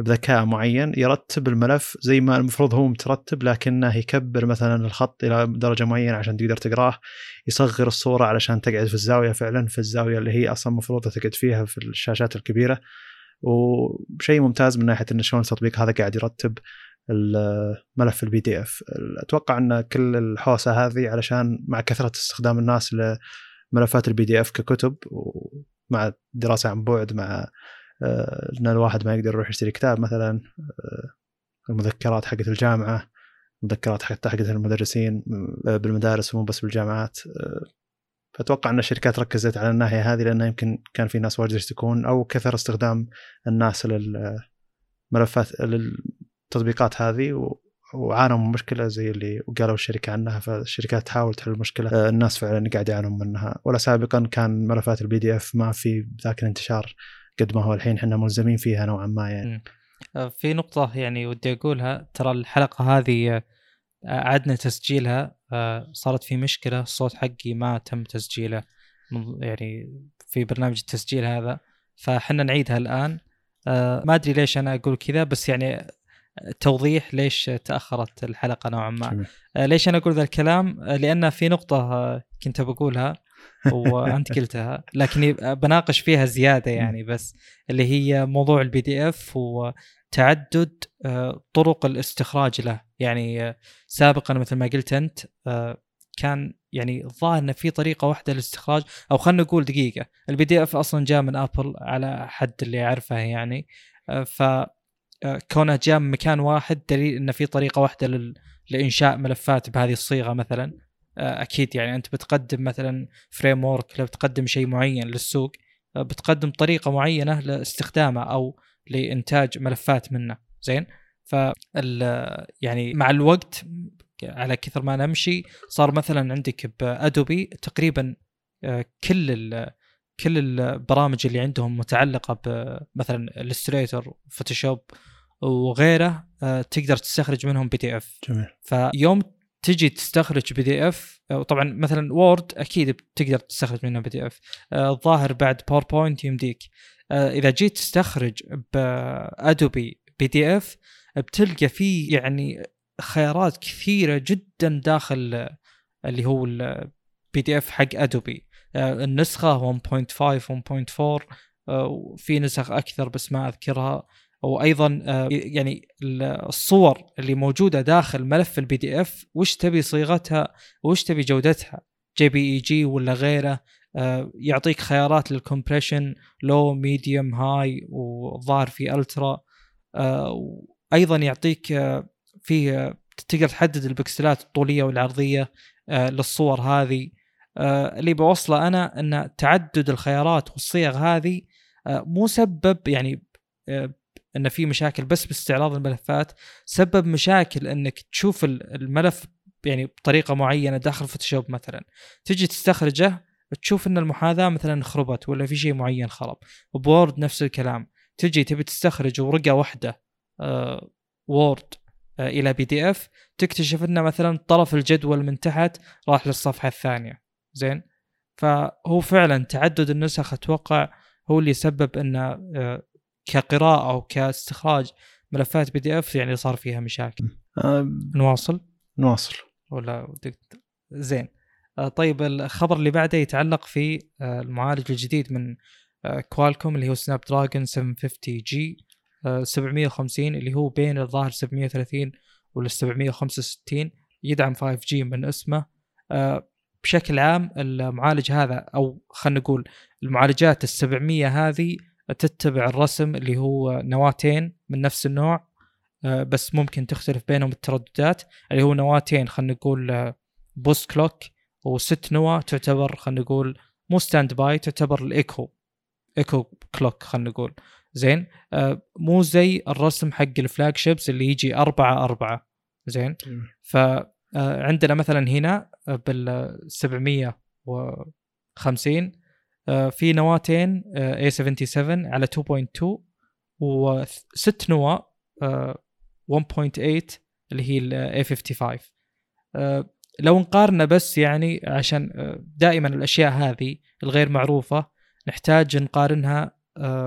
Speaker 2: بذكاء معين يرتب الملف زي ما المفروض هو مترتب لكنه يكبر مثلا الخط إلى درجة معينة عشان تقدر تقراه. يصغر الصورة علشان تقعد في الزاوية فعلا في الزاوية اللي هي أصلا المفروض تقعد فيها في الشاشات الكبيرة. وشيء ممتاز من ناحية انه شلون التطبيق هذا قاعد يرتب الملف ال PDF أتوقع أن كل الحوسة هذه علشان مع كثرة استخدام الناس لملفات ال PDF ككتب ومع دراسة عن بعد مع آه، إن الواحد ما يقدر يروح يشتري كتاب مثلا آه، المذكرات حقت الجامعة مذكرات حتى حقت المدرسين آه، بالمدارس ومو بس بالجامعات فأتوقع أن الشركات ركزت على الناحية هذه لأنه يمكن كان في ناس واجد يشتكون أو كثر استخدام الناس للملفات للتطبيقات هذه و وعانوا من مشكلة زي اللي قالوا الشركة عنها فالشركات تحاول تحل المشكلة. آه، الناس فعلا قاعد يعانون منها. ولا سابقا كان ملفات ال PDF ما في ذاك الانتشار قد ما هو الحين إحنا ملزمين فيها نوعا ما يعني.
Speaker 1: آه، في نقطة يعني ودي أقولها. ترى الحلقة هذه آه، عدنا تسجيلها. صارت في مشكلة الصوت حقي ما تم تسجيله. يعني في برنامج التسجيل هذا. فحنا نعيدها الآن. ما أدري ليش أنا أقول كذا بس يعني توضيح ليش تأخرت الحلقة نوعا ما. آه، ليش أنا أقول ذا الكلام؟ آه، لأن في نقطة آه، كنت بقولها وأنت قلتها لكني بناقش فيها زيادة يعني بس اللي هي موضوع ال PDF وتعدد طرق الاستخراج له. يعني سابقا مثل ما قلت أنت كان يعني الظاهر إنه في طريقة واحدة للاستخراج أو خلينا نقول دقيقة. ال PDF أصلا جاء من ابل على حد اللي اعرفه يعني. ف كونه جاء من مكان واحد دليل انه في طريقة واحدة لل... لإنشاء ملفات بهذه الصيغة مثلا. آه، أكيد يعني أنت بتقدم مثلا framework لو بتقدم شيء معين للسوق آه، بتقدم طريقة معينة لاستخدامه أو لإنتاج ملفات منه. زين؟ ف يعني مع الوقت على كثر ما نمشي صار مثلا عندك ب Adobe تقريبا كل كل البرامج اللي عندهم متعلقة بمثلا Illustrator Photoshop وغيره آه، تقدر تستخرج منهم PDF
Speaker 2: جميل.
Speaker 1: فيوم تجي تستخرج PDF طبعا مثلا Word أكيد بتقدر تستخرج منه PDF الظاهر بعد PowerPoint يمديك. آه، إذا جيت تستخرج ب Adobe PDF بتلقى فيه يعني خيارات كثيرة جدا داخل اللي هو ال PDF حق Adobe آه، النسخة 1.5 1.4 وفي نسخ أكثر بس ما أذكرها. وأيضا آه، يعني الصور اللي موجودة داخل ملف ال PDF وش تبي صيغتها؟ وش تبي جودتها؟ JPEG ولا غيره؟ آه، يعطيك خيارات لل compression low medium high وظاهر في ultra أيضا يعطيك في تقدر تحدد البكسلات الطولية والعرضية للصور هذه. آه، اللي بوصله أنا أن تعدد الخيارات والصيغ هذه آه، مو سبب يعني آه، أن في مشاكل بس باستعراض الملفات سبب مشاكل أنك تشوف الملف يعني بطريقة معينة داخل Photoshop مثلا. تجي تستخرجه تشوف أن المحاذاة مثلا خربت ولا في شيء معين خرب. ب Word نفس الكلام. تجي تبي تستخرج ورقة واحدة Word إلى PDF تكتشف أن مثلا طرف الجدول من تحت راح للصفحة الثانية. زين. فهو فعلا تعدد النسخ أتوقع هو اللي سبب إن آه، كقراءة أو كاستخراج ملفات PDF يعني صار فيها مشاكل. أه نواصل؟
Speaker 2: نواصل.
Speaker 1: ولا زين. أه طيب الخبر اللي بعده يتعلق في المعالج الجديد من كوالكوم اللي هو Snapdragon 750 G 750 اللي هو بين الظاهر 730 ولا 765 يدعم 5 G من اسمه. بشكل عام المعالج هذا أو خلينا نقول المعالجات السبعمية هذه تتبع الرسم اللي هو نواتين من نفس النوع آه، بس ممكن تختلف بينهم الترددات. اللي هو نواتين خلينا نقول boost clock وست نواه تعتبر خلينا نقول مو standby تعتبر ال eco eco clock خلينا نقول. زين؟ آه، مو زي الرسم حق ال flagships اللي يجي أربعة أربعة. زين؟ ف آه، عندنا مثلا هنا بال 750 آه، في نواتين A77 على 2.2 وست نواة 1.8 اللي هي ال A55 آه، لو نقارنه بس يعني عشان دائما الأشياء هذه الغير معروفة نحتاج نقارنها آه،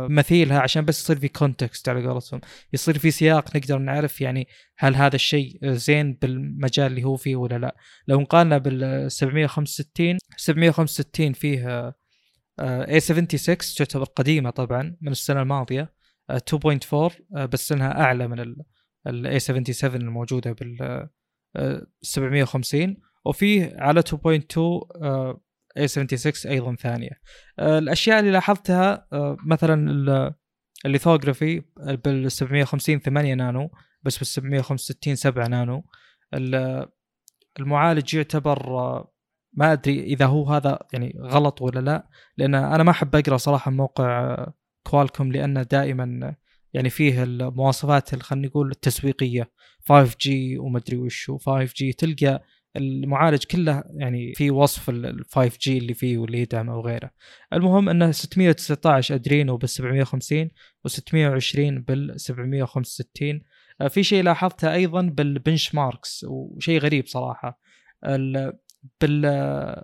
Speaker 1: مثيلها عشان بس يصير في كونتكست على قولتهم. يصير في سياق نقدر نعرف يعني هل هذا الشيء زين بالمجال اللي هو فيه ولا لا. لو نقارنه بال 765 765 فيه A76 تعتبر قديمة طبعا من السنة الماضية 2.4 آه، آه، بس إنها أعلى من ال A77 الموجودة بال 750 وفيه على 2.2 A76 أيضا ثانية. آه، الأشياء اللي لاحظتها آه، مثلا ال lithography بال 750 8 نانو بس بال 765 7 نانو. المعالج يعتبر آه، ما أدري إذا هو هذا يعني غلط ولا لا لأن أنا ما أحب أقرأ صراحة موقع كوالكوم لأنه دائما يعني فيه المواصفات خلينا نقول التسويقية. 5G ومدري وشو 5G تلقى المعالج كله يعني في وصف ال 5G اللي فيه واللي يدعمه وغيره. المهم إنه 619 أدرينو بال 750 و620 بال 765 في شيء لاحظته أيضا بال benchmarks وشيء غريب صراحة. بال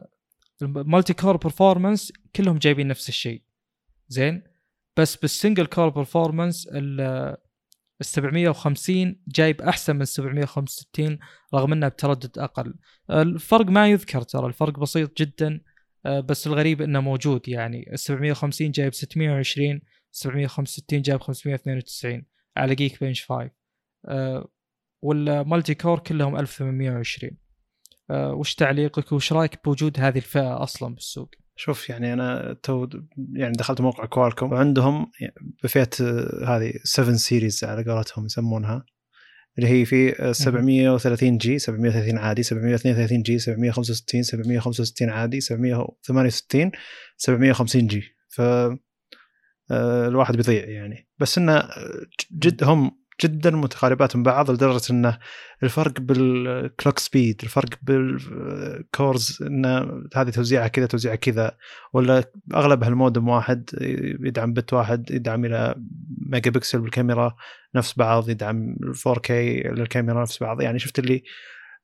Speaker 1: multi-core performance كلهم جايبين نفس الشيء. زين؟ بس بال single-core performance ال 750 جايب أحسن من 765 رغم انه بتردد أقل. الفرق ما يذكر ترى الفرق بسيط جدا آه، بس الغريب إنه موجود يعني. ال 750 جايب 620 765 جايب 592 على Geekbench 5 وال multi-core كلهم 1820 آه، وش تعليقك وش رأيك بوجود هذه الفئة أصلا بالسوق؟
Speaker 2: شوف يعني أنا تو يعني دخلت موقع Qualcomm وعندهم بفئه هذه 7 series على قولتهم يسمونها اللي هي في 730G 730 عادي 732G 765 765 عادي 768 750G ف آه، الواحد بيضيع يعني. بس إنه جد هم جدا متقاربات من بعض لدرجة إنه الفرق بال clock speed الفرق بال cores انه هذه توزيعها كذا توزيعها كذا ولا اغلبها المودم واحد يدعم بت واحد يدعم إلى ميجا بكسل بالكاميرا نفس بعض يدعم 4K للكاميرا نفس بعض. يعني شفت اللي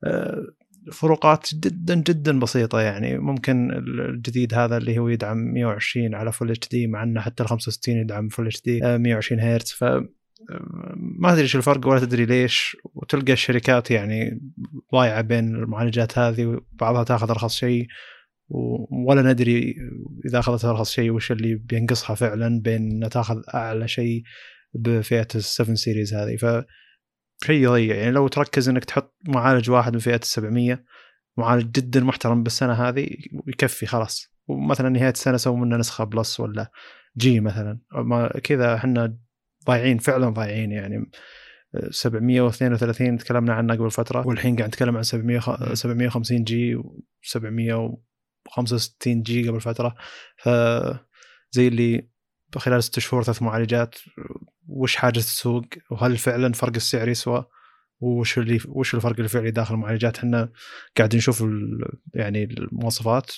Speaker 2: آه، فروقات جدا جدا بسيطة. يعني ممكن الجديد هذا اللي هو يدعم 120 على full HD مع إنه حتى ال 65 يدعم full HD 120 هرتز. ف ما أدري إيش الفرق ولا تدري ليش وتلقى الشركات يعني ضايعه بين المعالجات هذه وبعضها تاخذ أرخص شيء ولا ندري إذا أخذت أرخص شيء وش اللي بينقصها فعلا بين تاخذ أعلى شيء بفئة ال7 series هذه. ف شيء يضيع. يعني لو تركز إنك تحط معالج واحد من فئه ال700 معالج جدا محترم بالسنة هذه يكفي خلاص. ومثلا نهاية السنة سووا منه نسخة plus ولا G مثلا. كذا إحنا ضايعين فعلا ضايعين يعني. 732 تكلمنا عنها قبل فترة. والحين قاعد نتكلم عن 700 750 جي و 765 جي قبل فترة. ف زي اللي خلال ست شهور ثلاث معالجات وش حاجة السوق؟ وهل فعلا فرق السعر يسوى؟ وش اللي وش الفرق الفعلي داخل المعالجات؟ إحنا قاعدين نشوف يعني المواصفات.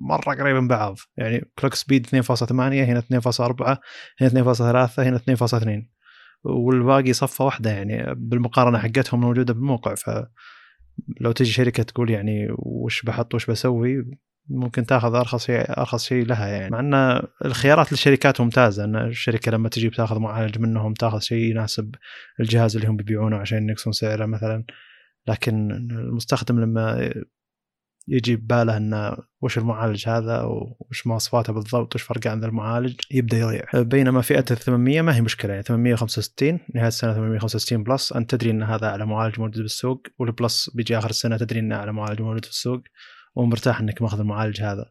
Speaker 2: مرة قريبة من بعض. يعني كلوك سبيد 2.8 هنا 2.4 هنا 2.3 هنا 2.2 والباقي صفة واحدة يعني بالمقارنة حقتهم موجودة بالموقع. فلو تجي شركة تقول يعني وش بحط وش بسوي ممكن تاخذ أرخص شيء أرخص شيء لها يعني. مع إن الخيارات للشركات ممتازة. إن الشركة لما تجي بتاخذ معالج منهم تاخذ شيء يناسب الجهاز اللي هم بيبيعونه عشان ينقصون سعره مثلا. لكن المستخدم لما يجي بباله إنه وش المعالج هذا وش مواصفاته بالضبط وش فرقه عن المعالج يبدأ يضيع. بينما فئة ال 800 ما هي مشكلة يعني 865 نهاية السنة 865 plus أنت تدري إن هذا أعلى معالج موجود بالسوق وال plus بيجي آخر السنة تدري إنه أعلى معالج موجود في السوق ومرتاح إنك ماخذ المعالج هذا.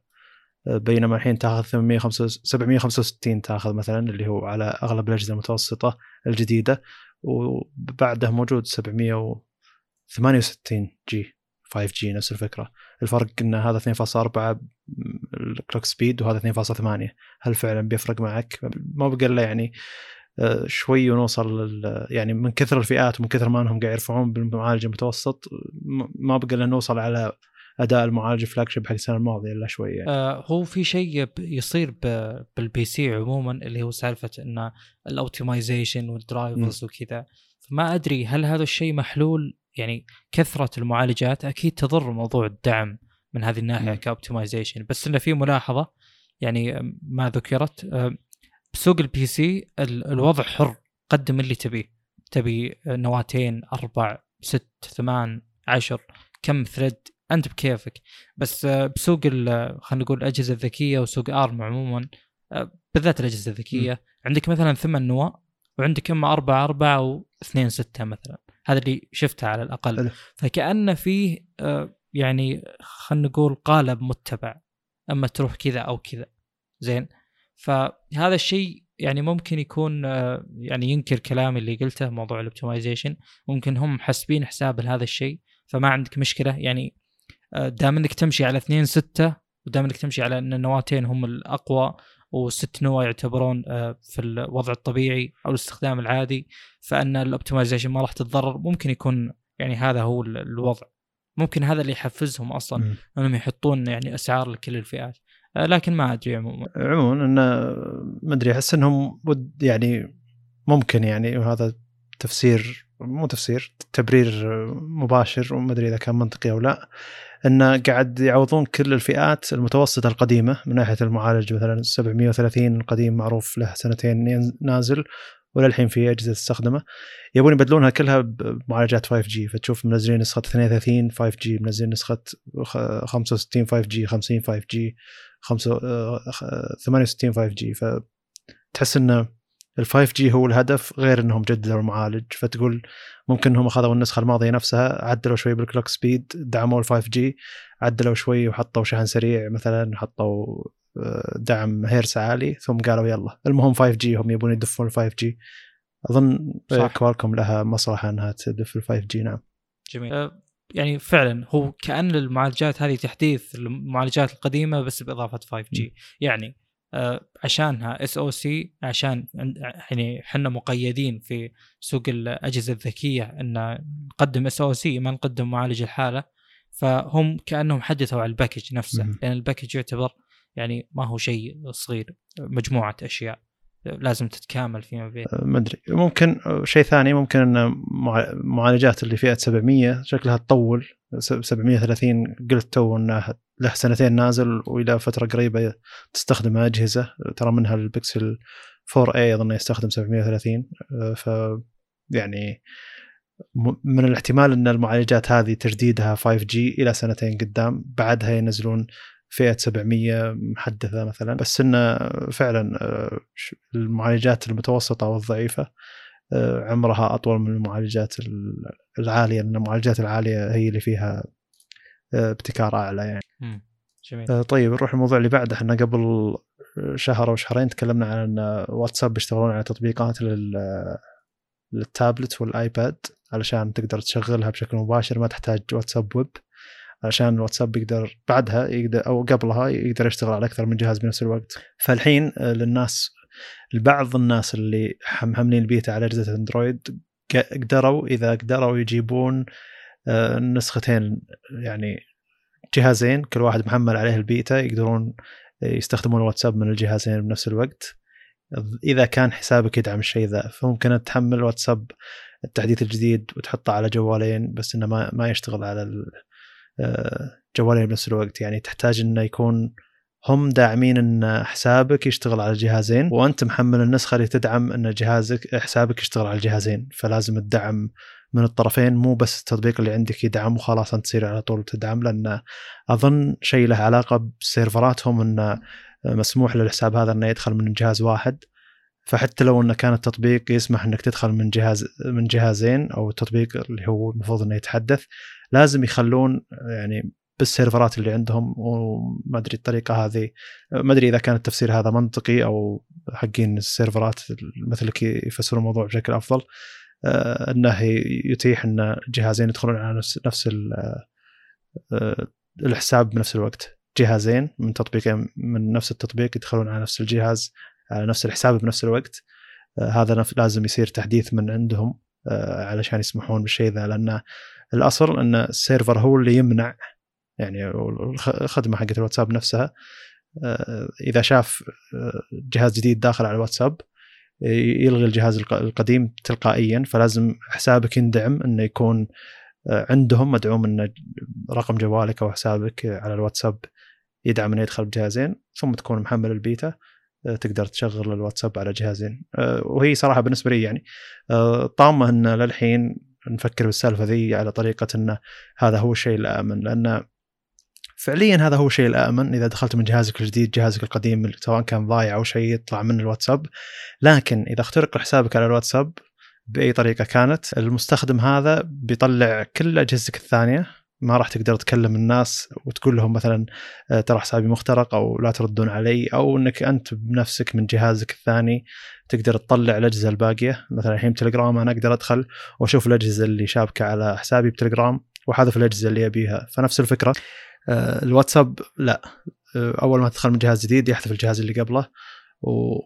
Speaker 2: بينما الحين تاخذ 765 تاخذ مثلا اللي هو على أغلب الأجهزة المتوسطة الجديدة وبعده موجود 768 جي 5 جي نفس الفكرة. الفرق إن هذا 2.4 ال clock speed وهذا 2.8 هل فعلا بيفرق معك؟ ما بقى الا يعني آه، شوي ونوصل يعني من كثر الفئات ومن كثر ما إنهم قاعد يرفعون بالمعالج المتوسط ما بقى الا نوصل على أداء المعالج flagship حق السنة الماضية إلا شوي يعني.
Speaker 1: آه هو في شيء يصير بال PC عموما اللي هو سالفة إن ال optimization وال drivers وكذا. فما أدري هل هذا الشيء محلول يعني كثرة المعالجات أكيد تضر موضوع الدعم من هذه الناحية ك optimization بس إنه في ملاحظة يعني ما ذكرت بسوق ال PC الوضع حر قدم اللي تبيه. تبي نواتين أربع ست ثمان عشر كم ثريد أنت بكيفك. بس آه، بسوق خلينا نقول الأجهزة الذكية وسوق ارم عموما آه، بالذات الأجهزة الذكية. م. عندك مثلا ثمان نواة وعندك أما أربعة أربعة واثنين ستة مثلا. هذا اللي شفته على الأقل. فكانه فيه آه، يعني خلينا نقول قالب متبع أما تروح كذا أو كذا. زين؟ فهذا الشيء يعني ممكن يكون يعني ينكر كلامي اللي قلته موضوع ال optimization ممكن هم حاسبين حساب لهذا الشيء فما عندك مشكلة. يعني دام إنك تمشي على 2 6 ودام إنك تمشي على إن النواتين هم الأقوى وست نوى يعتبرون آه، في الوضع الطبيعي أو الاستخدام العادي فأن ال optimization ما راح تتضرر. ممكن يكون يعني هذا هو الوضع. ممكن هذا اللي يحفزهم أصلا إنهم يحطون يعني أسعار لكل الفئات. آه، لكن ما أدري عموما.
Speaker 2: عموما انه ما أدري أحس إنهم ود يعني ممكن يعني وهذا تفسير مو تفسير تبرير مباشر وما أدري إذا كان منطقي أو لا. انه قاعد يعوضون كل الفئات المتوسطة القديمة من ناحية المعالج مثلا 730 القديم معروف له سنتين نازل وللحين في أجهزة تستخدمه. يبون يبدلونها كلها بمعالجات 5 جي فتشوف منزلين نسخة 32 5 جي منزلين نسخة 65 5 جي 50 5 جي 68 5 جي فتحس انه ال 5G هو الهدف غير إنهم جددوا المعالج. فتقول ممكن انهم اخذوا النسخة الماضية نفسها عدلوا شوي بال clock speed دعموا ال 5G عدلوا شوي وحطوا شحن سريع مثلا حطوا آه، دعم هيرتز عالي ثم قالوا يلا. المهم 5G هم يبون يدفون ال 5G أظن صح. Qualcomm لها مصلحة إنها تدف ال 5G نعم.
Speaker 1: جميل. أه يعني فعلا هو كأن المعالجات هذه تحديث المعالجات القديمة بس بإضافة 5G يعني آه، عشانها SoC عشان يعني إحنا مقيدين في سوق الأجهزة الذكية إن نقدم SoC ما نقدم معالج الحاله. فهم كأنهم حدثوا على ال package نفسه لأن ال package يعتبر يعني ما هو شيء صغير مجموعة أشياء لازم تتكامل فيما بين.
Speaker 2: آه، ما أدري. ممكن شيء ثاني ممكن إن معالجات اللي فئة 700 شكلها تطول. 730 قلت تو إنه له سنتين نازل وإلى فترة قريبة تستخدم أجهزة ترى منها البكسل 4a أظن يستخدم 730 آه، ف يعني من الاحتمال إن المعالجات هذه تجديدها 5G إلى سنتين قدام بعدها ينزلون فئة 700 محدثة مثلا بس إنه فعلا آه، المعالجات المتوسطة والضعيفة عمرها أطول من المعالجات العالية لأن المعالجات العالية هي اللي فيها آه، ابتكار أعلى يعني. جميل. طيب نروح الموضوع اللي بعده إحنا قبل شهر أو شهرين تكلمنا عن إن واتساب بيشتغلون على تطبيقات لل للتابلت والآيباد علشان تقدر تشغلها بشكل مباشر ما تحتاج واتساب ويب عشان الواتساب يقدر بعدها يقدر أو قبلها يقدر يشتغل على أكثر من جهاز بنفس الوقت فالحين آه، للناس لبعض الناس اللي محملين البيتا على أجهزة أندرويد قدروا إذا قدروا يجيبون آه، نسختين يعني جهازين كل واحد محمل عليه البيتا يقدرون يستخدمون الواتساب من الجهازين بنفس الوقت. إذا كان حسابك يدعم الشيء ذا فممكن تحمل الواتساب التحديث الجديد وتحطه على جوالين بس إنه ما ما يشتغل على جوالين بنفس الوقت. يعني تحتاج إنه يكون هم داعمين إن حسابك يشتغل على الجهازين وأنت محمل النسخة اللي تدعم إن جهازك حسابك يشتغل على الجهازين. فلازم الدعم من الطرفين مو بس التطبيق اللي عندك يدعم وخلاص أنت تصير على طول تدعم لأن أظن شيء له علاقة بسيرفراتهم انه مسموح للحساب هذا إنه يدخل من جهاز واحد. فحتى لو إنه كان التطبيق يسمح إنك تدخل من جهاز من جهازين أو التطبيق اللي هو المفروض إنه يتحدث لازم يخلون يعني بالسيرفرات اللي عندهم وما أدري الطريقة هذه. ما أدري إذا كان التفسير هذا منطقي أو حقين السيرفرات مثلك يفسرون الموضوع بشكل أفضل. آه، إنه يتيح إن جهازين يدخلون على نفس آه، الحساب بنفس الوقت. جهازين من تطبيقين من نفس التطبيق يدخلون على نفس الجهاز على نفس الحساب بنفس الوقت. آه، هذا لازم يصير تحديث من عندهم علشان يسمحون بالشيء ذا. لأن الأصل إن ال server هو اللي يمنع يعني الخدمة حقت الواتساب نفسها آه، إذا شاف آه، جهاز جديد داخل على الواتساب يلغي الجهاز القديم تلقائيا فلازم حسابك يدعم إنه يكون آه، عندهم مدعوم ان رقم جوالك أو حسابك على الواتساب يدعم إنه يدخل بجهازين ثم تكون محمل البيتا تقدر تشغل الواتساب على جهازين. وهي صراحة بالنسبة لي يعني طامة إن للحين نفكر بالسالفة ذي على طريقة انه هذا هو الشيء الامن لأن فعليا هذا هو الشيء الآمن. إذا دخلت من جهازك الجديد جهازك القديم سواء كان ضايع أو شيء يطلع من الواتساب. لكن إذا اخترق حسابك على الواتساب بأي طريقة كانت المستخدم هذا بيطلع كل أجهزتك الثانية. ما راح تقدر تكلم الناس وتقول لهم مثلا آه، ترى حسابي مخترق أو لا تردون علي. أو إنك أنت بنفسك من جهازك الثاني تقدر تطلع الأجهزة الباقية. مثلا الحين تليجرام أنا أقدر أدخل وأشوف الأجهزة اللي شابكة على حسابي بتليجرام وحذف الأجهزة اللي يبيها فنفس الفكرة. الواتساب لا. آه، أول ما تدخل من جهاز جديد يحذف الجهاز اللي قبله. و...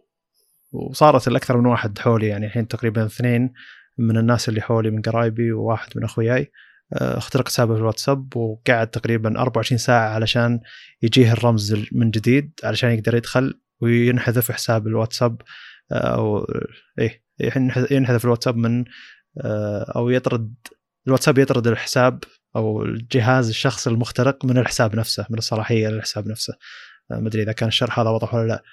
Speaker 2: وصارت الأكثر من واحد حولي يعني الحين تقريبا اثنين من الناس اللي حولي من قرايبي وواحد من أخوياي. آه، اخترق حسابه في الواتساب وقعد تقريبا 24 ساعة علشان يجيه الرمز من جديد علشان يقدر يدخل وينحذف حساب الواتساب. أو إيه ينحذف الواتساب من أو يطرد الواتساب يطرد الحساب أو الجهاز الشخص المخترق من الحساب نفسه من الصلاحية للحساب نفسه. ما أدري إذا كان الشرح هذا واضح ولا لا.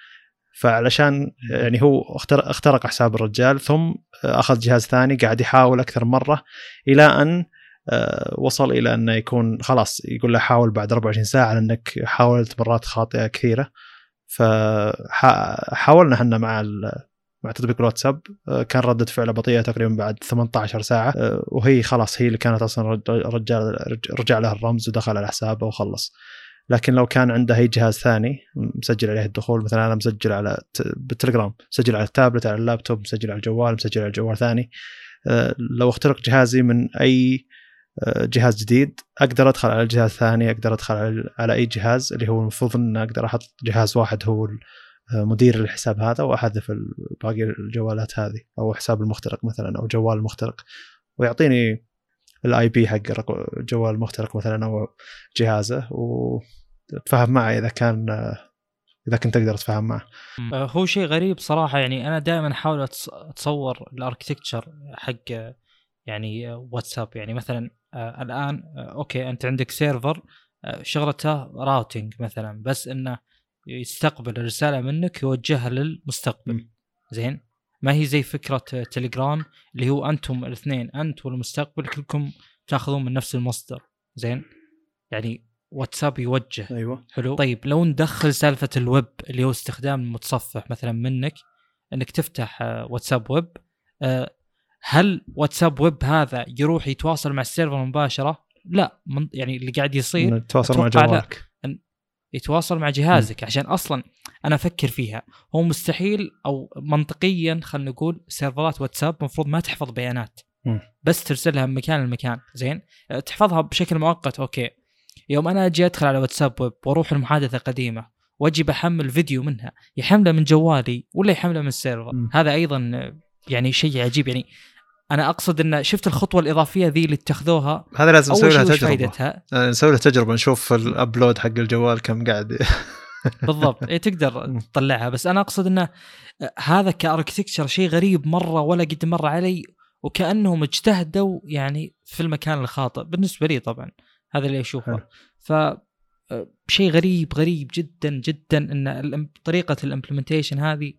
Speaker 2: فعلشان يعني هو اخترق حساب الرجال ثم أخذ جهاز ثاني قاعد يحاول أكثر مرة إلى أن آه، وصل إلى انه يكون خلاص يقول له حاول بعد 24 ساعة لأنك حاولت مرات خاطئة كثيرة. فحاولنا إحنا مع مع تطبيق الواتساب آه، كان ردة فعله بطيئة تقريبا بعد 18 ساعة آه، وهي خلاص هي اللي كانت أصلا رجع, رجع له الرمز ودخل على حسابه وخلص. لكن لو كان عنده أي جهاز ثاني مسجل عليه الدخول مثلا أنا مسجل على بالتليجرام مسجل على التابلت على اللابتوب مسجل على الجوال مسجل على جوال ثاني آه، لو اخترق جهازي من أي جهاز جديد أقدر أدخل على الجهاز الثاني أقدر أدخل على أي جهاز اللي هو المفروض ان أقدر أحط جهاز واحد هو مدير الحساب هذا وأحذف باقي الجوالات هذه أو حساب المخترق مثلا أو جوال المخترق ويعطيني ال IP حق جوال المخترق مثلا أو جهازه وتفاهم معه إذا كان إذا كنت أقدر اتفاهم معه.
Speaker 1: أه، هو شيء غريب صراحة. يعني أنا دائما أحاول أتصور ال architecture حق يعني واتساب. يعني مثلا أه، الآن أه، أوكي أنت عندك server شغلته routing مثلا. بس إنه يستقبل الرسالة منك يوجهها للمستقبل. زين؟ ما هي زي فكرة تليجرام اللي هو أنتم الاثنين أنت والمستقبل كلكم تأخذون من نفس المصدر. زين؟ يعني واتساب يوجه.
Speaker 2: أيوه.
Speaker 1: حلو. طيب لو ندخل سالفة الويب اللي هو استخدام المتصفح مثلا منك إنك تفتح آه، واتساب ويب آه، هل واتساب ويب هذا يروح يتواصل مع ال server مباشرة؟ لا. يعني اللي قاعد يصير
Speaker 2: يتواصل مع جوالك.
Speaker 1: يتواصل مع جهازك م. عشان أصلا أنا أفكر فيها. هو مستحيل أو منطقيا خلينا نقول server ات واتساب المفروض ما تحفظ بيانات.
Speaker 2: م.
Speaker 1: بس ترسلها من مكان لمكان. زين؟ تحفظها بشكل مؤقت. okay. يوم أنا أجي أدخل على واتساب ويب وأروح المحادثة قديمه وأجي بحمل فيديو منها يحمله من جوالي ولا يحمله من ال server. م. هذا أيضا يعني شيء عجيب يعني. أنا أقصد إن شفت الخطوة الإضافية ذي اللي اتخذوها
Speaker 2: هذا لازم نسوي لها تجربة. فايدتها؟ آه، نسوي لها تجربة نشوف ال upload حق الجوال كم قاعد.
Speaker 1: بالضبط. اي تقدر تطلعها. بس أنا أقصد انه آه، هذا ك architecture شيء غريب مرة ولا قد مر علي وكأنهم اجتهدوا يعني في المكان الخاطئ. بالنسبة لي طبعا هذا اللي أشوفه. ف آه، شيء غريب غريب جدا جدا إن طريقة الإمبلمنتيشن هذه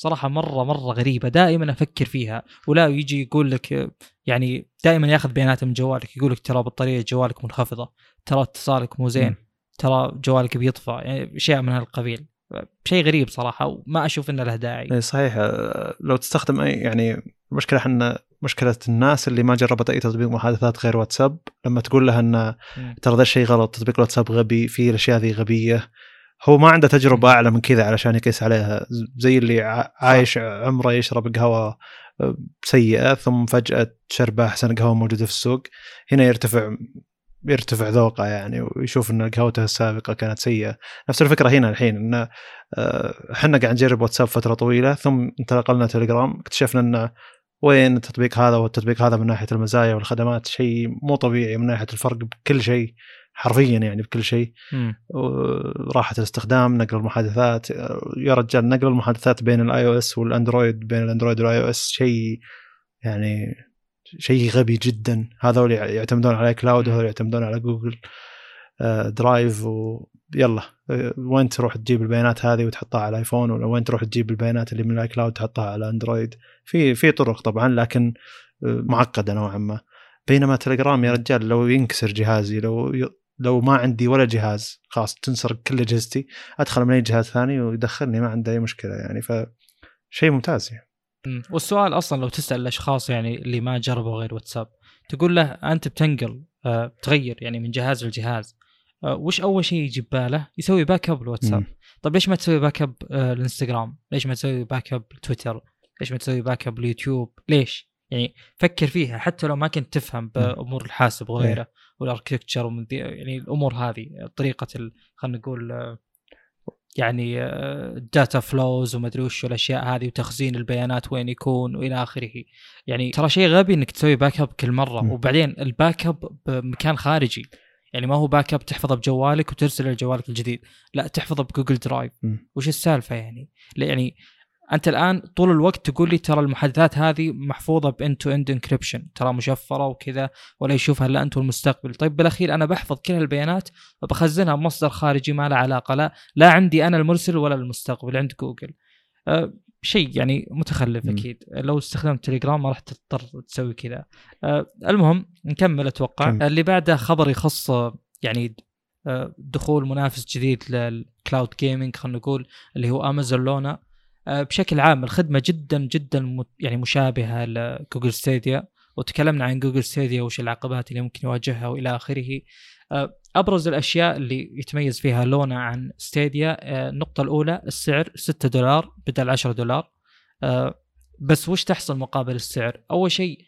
Speaker 1: صراحة مرة مرة غريبة. دائما أفكر فيها. ولا يجي يقول لك يعني دائما ياخذ بيانات من جوالك. يقول لك ترى بطارية جوالك منخفضة. ترى اتصالك مو زين. ترى جوالك بيطفى. يعني أشياء من هالقبيل. شيء غريب صراحة. وما أشوف إنه له داعي.
Speaker 2: اي صحيح. لو تستخدم أي يعني المشكلة إحنا مشكلة الناس اللي ما جربت أي تطبيق محادثات غير واتساب لما تقول لها إن ترى ذا الشيء غلط تطبيق الواتساب غبي فيه الأشياء ذي غبية. هو ما عنده تجربة أعلى من كذا علشان يقيس عليها. زي اللي عايش عمره يشرب قهوة آه، سيئة ثم فجأة شرب أحسن قهوة موجودة في السوق. هنا يرتفع يرتفع ذوقه يعني ويشوف إن قهوته السابقة كانت سيئة. نفس الفكرة هنا الحين إن آه، إحنا قاعد نجرب واتساب فترة طويلة ثم انتقلنا تليجرام اكتشفنا انه وين التطبيق هذا والتطبيق هذا من ناحية المزايا والخدمات شيء مو طبيعي من ناحية الفرق بكل شيء. حرفيا يعني بكل شيء. راحه الاستخدام نقل المحادثات. يا رجال نقل المحادثات بين ال iOS والأندرويد بين الأندرويد وال iOS شيء يعني شيء غبي جدا. هذول يعتمدون على cloud وهذول يعتمدون على جوجل Drive ويلا وين تروح تجيب البيانات هذه وتحطها على الايفون ولا وين تروح تجيب البيانات اللي من ال iCloud تحطها على اندرويد في في طرق طبعا لكن معقدة نوعا ما. بينما تليجرام يا رجال لو ينكسر جهازي لو لو ما عندي ولا جهاز خلاص تنسرق كل أجهزتي أدخل من أي جهاز ثاني ويدخلني ما عنده أي مشكلة يعني فشيء ممتاز يعني.
Speaker 1: والسؤال أصلا لو تسأل الأشخاص يعني اللي ما جربوا غير واتساب تقول له أنت بتنقل آه تغير يعني من جهاز لجهاز آه وش أول شيء يجي بباله؟ يسوي backup الواتساب طيب ليش ما تسوي backup آه الإنستغرام؟ ليش ما تسوي backup تويتر؟ ليش ما تسوي backup اليوتيوب؟ ليش؟ يعني فكر فيها حتى لو ما كنت تفهم بأمور الحاسب وغيره وال architecture ومن يعني الأمور هذه طريقة خلينا نقول آه، يعني data flows وما أدري وش الاشياء هذه وتخزين البيانات وين يكون وإلى آخره. يعني ترى شيء غبي إنك تسوي backup كل مرة. م. وبعدين ال backup بمكان خارجي. يعني ما هو backup تحفظه بجوالك وترسله لجوالك الجديد. لا تحفظه بجوجل Drive م. وش السالفة يعني؟ يعني أنت الآن طول الوقت تقول لي ترى المحادثات هذه محفوظة ب end-to-end encryption ترى مشفرة وكذا ولا يشوفها إلا أنت والمستقبل. طيب بالأخير أنا بحفظ كل البيانات وبخزنها بمصدر خارجي ما له علاقة لا لا عندي أنا المرسل ولا المستقبل عند جوجل. أه شيء يعني متخلف م. أكيد. لو استخدمت تليجرام ما راح تضطر تسوي كذا. أه المهم نكمل أتوقع. كم. اللي بعده خبر يخص يعني أه دخول منافس جديد لل cloud gaming خلينا نقول اللي هو امازون لونا بشكل عام الخدمة جدا جدا يعني مشابهة لجوجل ستيديا وتكلمنا عن جوجل ستيديا وش العقبات اللي ممكن يواجهها وإلى آخره. آه، أبرز الأشياء اللي يتميز فيها لونا عن ستيديا آه، النقطة الأولى السعر 6 دولار بدل 10 دولار. بس وش تحصل مقابل السعر؟ أول شيء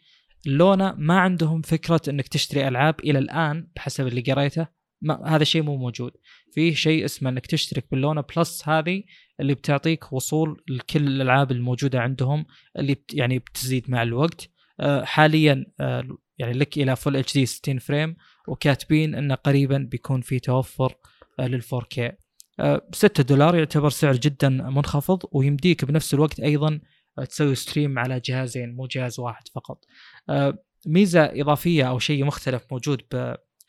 Speaker 1: Luna ما عندهم فكرة إنك تشتري ألعاب إلى الآن بحسب اللي قريته. ما هذا الشيء مو موجود. فيه شيء اسمه إنك تشترك بال Luna Plus هذه اللي بتعطيك وصول لكل الألعاب الموجودة عندهم اللي بت يعني بتزيد مع الوقت. آه، حاليا آه، يعني لك إلى Full HD 60 frame وكاتبين إنه قريبا بيكون في توفر آه، لل 4K 6 دولار يعتبر سعر جدا منخفض ويمديك بنفس الوقت أيضا تسوي stream على جهازين مو جهاز واحد فقط. ميزة إضافية أو شيء مختلف موجود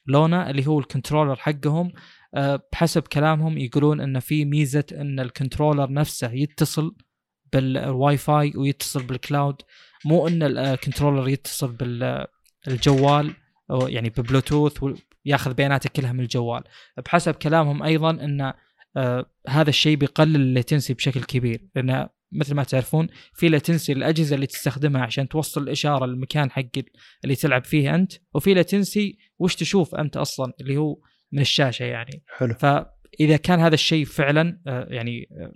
Speaker 1: ب Luna اللي هو ال controller حقهم. بحسب كلامهم يقولون إن في ميزة إن ال controller نفسه يتصل بالواي فاي ويتصل بال cloud مو إن ال controller يتصل بالجوال يعني ببلوتوث وياخذ بياناتك كلها من الجوال. بحسب كلامهم أيضا إن آه هذا الشيء بيقلل الليتنسي بشكل كبير. لأن مثل ما تعرفون في لاتنسي الاجهزه اللي تستخدمها عشان توصل الإشارة للمكان حق اللي تلعب فيه أنت وفي لاتنسي وش تشوف أنت أصلا؟ اللي هو من الشاشة يعني.
Speaker 2: حلو.
Speaker 1: فإذا كان هذا الشيء فعلا آه، يعني آه،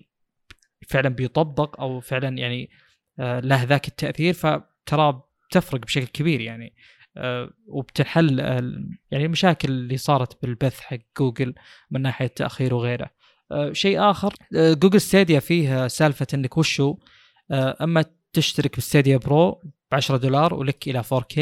Speaker 1: فعلا بيطبق أو فعلا يعني آه، له ذاك التأثير فترى تفرق بشكل كبير يعني. وبتنحل يعني المشاكل اللي صارت بالبث حق جوجل من ناحية تاخير وغيره. شيء آخر Google Stadia فيه سالفة إنك وشو أما تشترك ب Stadia Pro ب 10 دولار ولك إلى 4K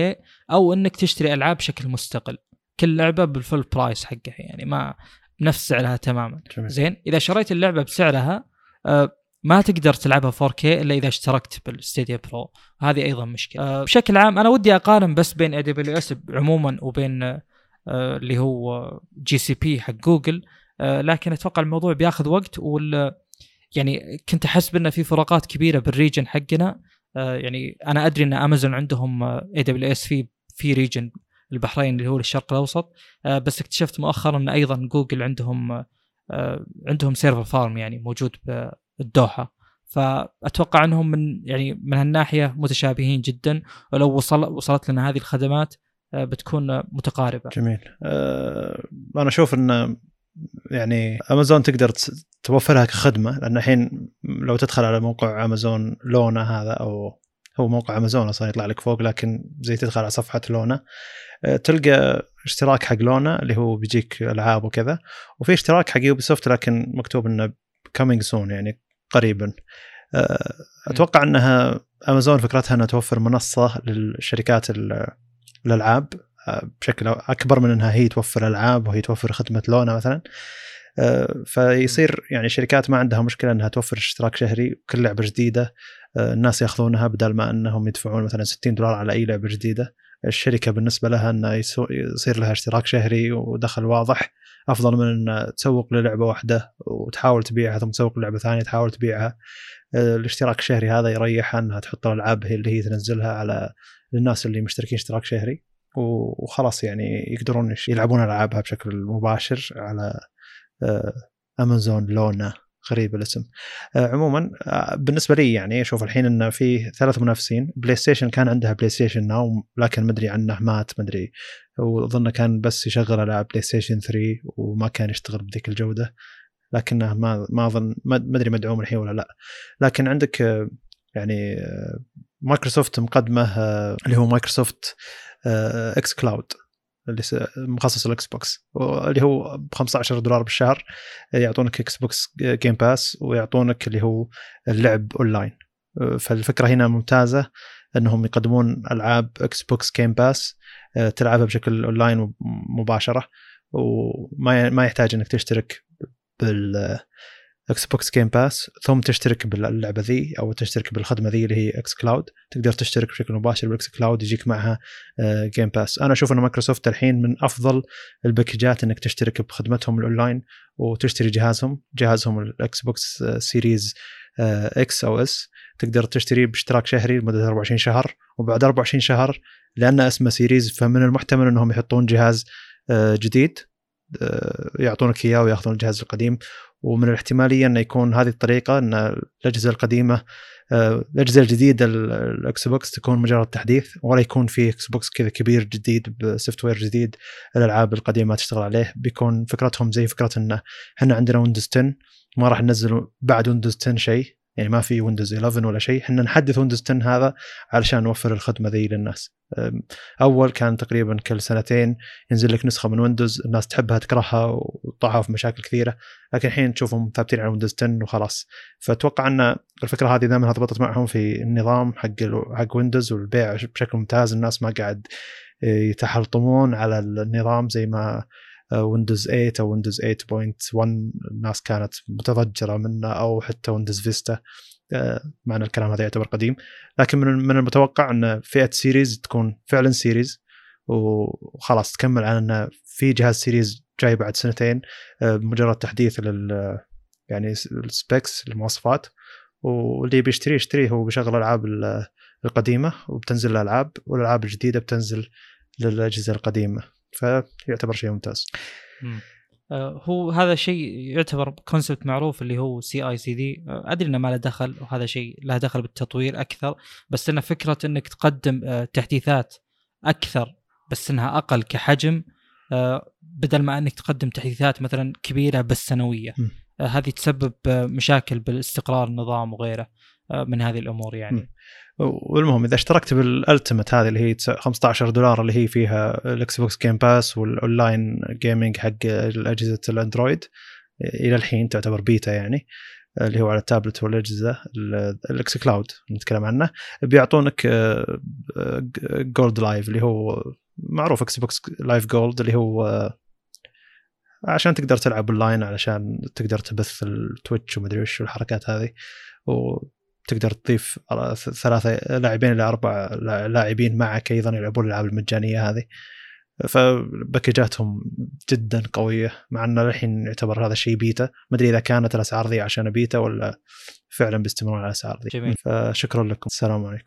Speaker 1: أو إنك تشتري ألعاب بشكل مستقل. كل لعبة بال full price حقها يعني ما نفس سعرها تماما. جميل. زين إذا شريت اللعبة بسعرها آه ما تقدر تلعبها 4K إلا إذا اشتركت بال Stadia Pro. هذه أيضا مشكلة. آه. بشكل عام أنا ودي أقارن بس بين AWS عموما وبين آه اللي هو GCP حق جوجل لكن أتوقع الموضوع بياخذ وقت وال يعني كنت أحس بان في فروقات كبيرة بال region حقنا. يعني أنا أدري أن امازون عندهم AWS في في region البحرين اللي هو الشرق الأوسط آه، بس اكتشفت مؤخرا إن أيضا جوجل عندهم آه، عندهم server farm يعني موجود بالدوحة فأتوقع إنهم من يعني من هالناحية متشابهين جدا ولو وصل وصلت لنا هذه الخدمات آه، بتكون متقاربة.
Speaker 2: جميل. أنا أشوف إن يعني امازون تقدر توفرها كخدمة لأن الحين لو تدخل على موقع امازون لونا هذا أو هو موقع امازون أصلا يطلع لك فوق لكن زي تدخل على صفحة لونا آه، تلقى اشتراك حق لونا اللي هو بيجيك ألعاب وكذا. وفي اشتراك حق Ubisoft لكن مكتوب إنه coming soon يعني قريبا. آه، أتوقع إنها امازون فكرتها إنها توفر منصة للشركات الألعاب آه، بشكل أكبر من إنها هي توفر ألعاب وهي توفر خدمة Luna مثلا. فيصير يعني شركات ما عندها مشكلة إنها توفر اشتراك شهري وكل لعبة جديدة. الناس ياخذونها بدل ما انهم يدفعون مثلا 60 دولار على أي لعبة جديدة. الشركة بالنسبة لها إنه يصير لها اشتراك شهري ودخل واضح. أفضل من ان تسوق للعبة واحدة وتحاول تبيعها ثم تسوق للعبة ثانية تحاول تبيعها. الاشتراك الشهري هذا يريح إنها تحط الألعاب هي اللي هي تنزلها على الناس اللي مشتركين اشتراك شهري. وخلاص يعني يقدرون يلعبون ألعابها بشكل مباشر على Amazon Luna. غريب الاسم. آه، عموما آه، بالنسبة لي يعني أشوف الحين انه في ثلاث منافسين PlayStation كان عندها PlayStation Now لكن مدري عنه مات مدري وأظن كان بس يشغل العاب PlayStation 3 وما كان يشتغل بذيك الجودة لكنه ما ما أظن ما أدري مدعوم الحين ولا لا. لكن عندك آه، يعني مايكروسوفت مقدمة اللي هو Microsoft xCloud اللي مخصص ال Xbox اللي هو ب 15 دولار بالشهر يعطونك Xbox Game Pass ويعطونك اللي هو اللعب أونلاين. فالفكرة هنا ممتازة إنهم يقدمون ألعاب Xbox Game Pass تلعبها بشكل أونلاين مباشره وما ما يحتاج إنك تشترك بال Xbox Game Pass ثم تشترك باللعبة ذي أو تشترك بالخدمة ذي اللي هي xCloud تقدر تشترك بشكل مباشر بال xCloud يجيك معها Game Pass أنا أشوف إن مايكروسوفت الحين من أفضل ال packageات إنك تشترك بخدمتهم الأونلاين وتشتري جهازهم جهازهم ال Xbox Series X أو S تقدر تشتريه باشتراك شهري لمدة 24 شهر وبعد 24 شهر لأن اسمه Series فمن المحتمل إنهم يحطون جهاز آه، جديد آه، يعطونك إياه ويأخذون الجهاز القديم. ومن الاحتمالية إنه يكون هذه الطريقة إن الأجهزة القديمة آه، الأجهزة الجديدة ال- ال Xbox تكون مجرد تحديث ولا يكون في Xbox كذا كبير جديد ب software جديد الألعاب القديمة تشتغل عليه. بيكون فكرتهم زي فكرة انه إحنا عندنا Windows 10 ما راح ننزل بعد Windows 10 شيء. يعني ما في Windows 11 ولا شيء. إحنا نحدث Windows 10 هذا علشان نوفر الخدمة ذي للناس. أول كان تقريبا كل سنتين ينزل لك نسخة من Windows الناس تحبها تكرهها وطاحوا في مشاكل كثيرة. لكن الحين تشوفهم ثابتين على Windows 10 وخلاص. فأتوقع أن الفكرة هذه دائما ضبطت معهم في النظام حق حق Windows والبيع بشكل ممتاز. الناس ما قاعد يتحلطمون على النظام زي ما Windows 8 أو Windows 8.1 الناس كانت متضجرة منه أو حتى Windows Vista مع ان الكلام هذا يعتبر قديم. لكن من المتوقع إن فئة Series تكون فعلا series وخلاص تكمل على إن في جهاز Series جاي بعد سنتين. آه، مجرد تحديث لل يعني ال specs المواصفات. واللي بيشتريه يشتريه. هو بيشغل الألعاب ال- القديمة وبتنزل الألعاب. والألعاب الجديدة بتنزل للأجهزة القديمة. فيعتبر شيء ممتاز.
Speaker 1: مم. آه، هو هذا شيء يعتبر concept معروف اللي هو CI/CD أدري إنه ما له دخل وهذا شيء له دخل بالتطوير أكثر بس إنه فكرة إنك تقدم آه، تحديثات أكثر بس إنها أقل كحجم آه، بدل ما إنك تقدم تحديثات مثلا كبيرة بس سنوية. هذه تسبب مشاكل بالاستقرار النظام وغيره من هذه الأمور يعني.
Speaker 2: م. والمهم إذا اشتركت بال Ultimate هذه اللي هي تس- 15 دولار اللي هي فيها الإكس بوكس جيم باس وال online gaming حق اجهزه الأندرويد إلى الحين تعتبر بيتا يعني اللي هو على التابلت والأجهزة ال- الإكس كلاود نتكلم عنه. بيعطونك جولد لايف اللي هو معروف إكس بوكس لايف جولد اللي هو آه، عشان تقدر تلعب أونلاين علشان تقدر تبث التويتش ومدري وش والحركات هذه. وتقدر تضيف ثلاثة لاعبين إلى أربع لاعبين معك أيضا يلعبون الألعاب المجانية هذه. فباكجاتهم جدا قوية مع أن الحين يعتبر هذا الشيء بيتا. ما أدري إذا كانت الأسعار ذي عشان بيتا ولا فعلا بيستمرون على الأسعار ذي.
Speaker 1: جميل.
Speaker 2: فشكرا لكم. السلام عليكم.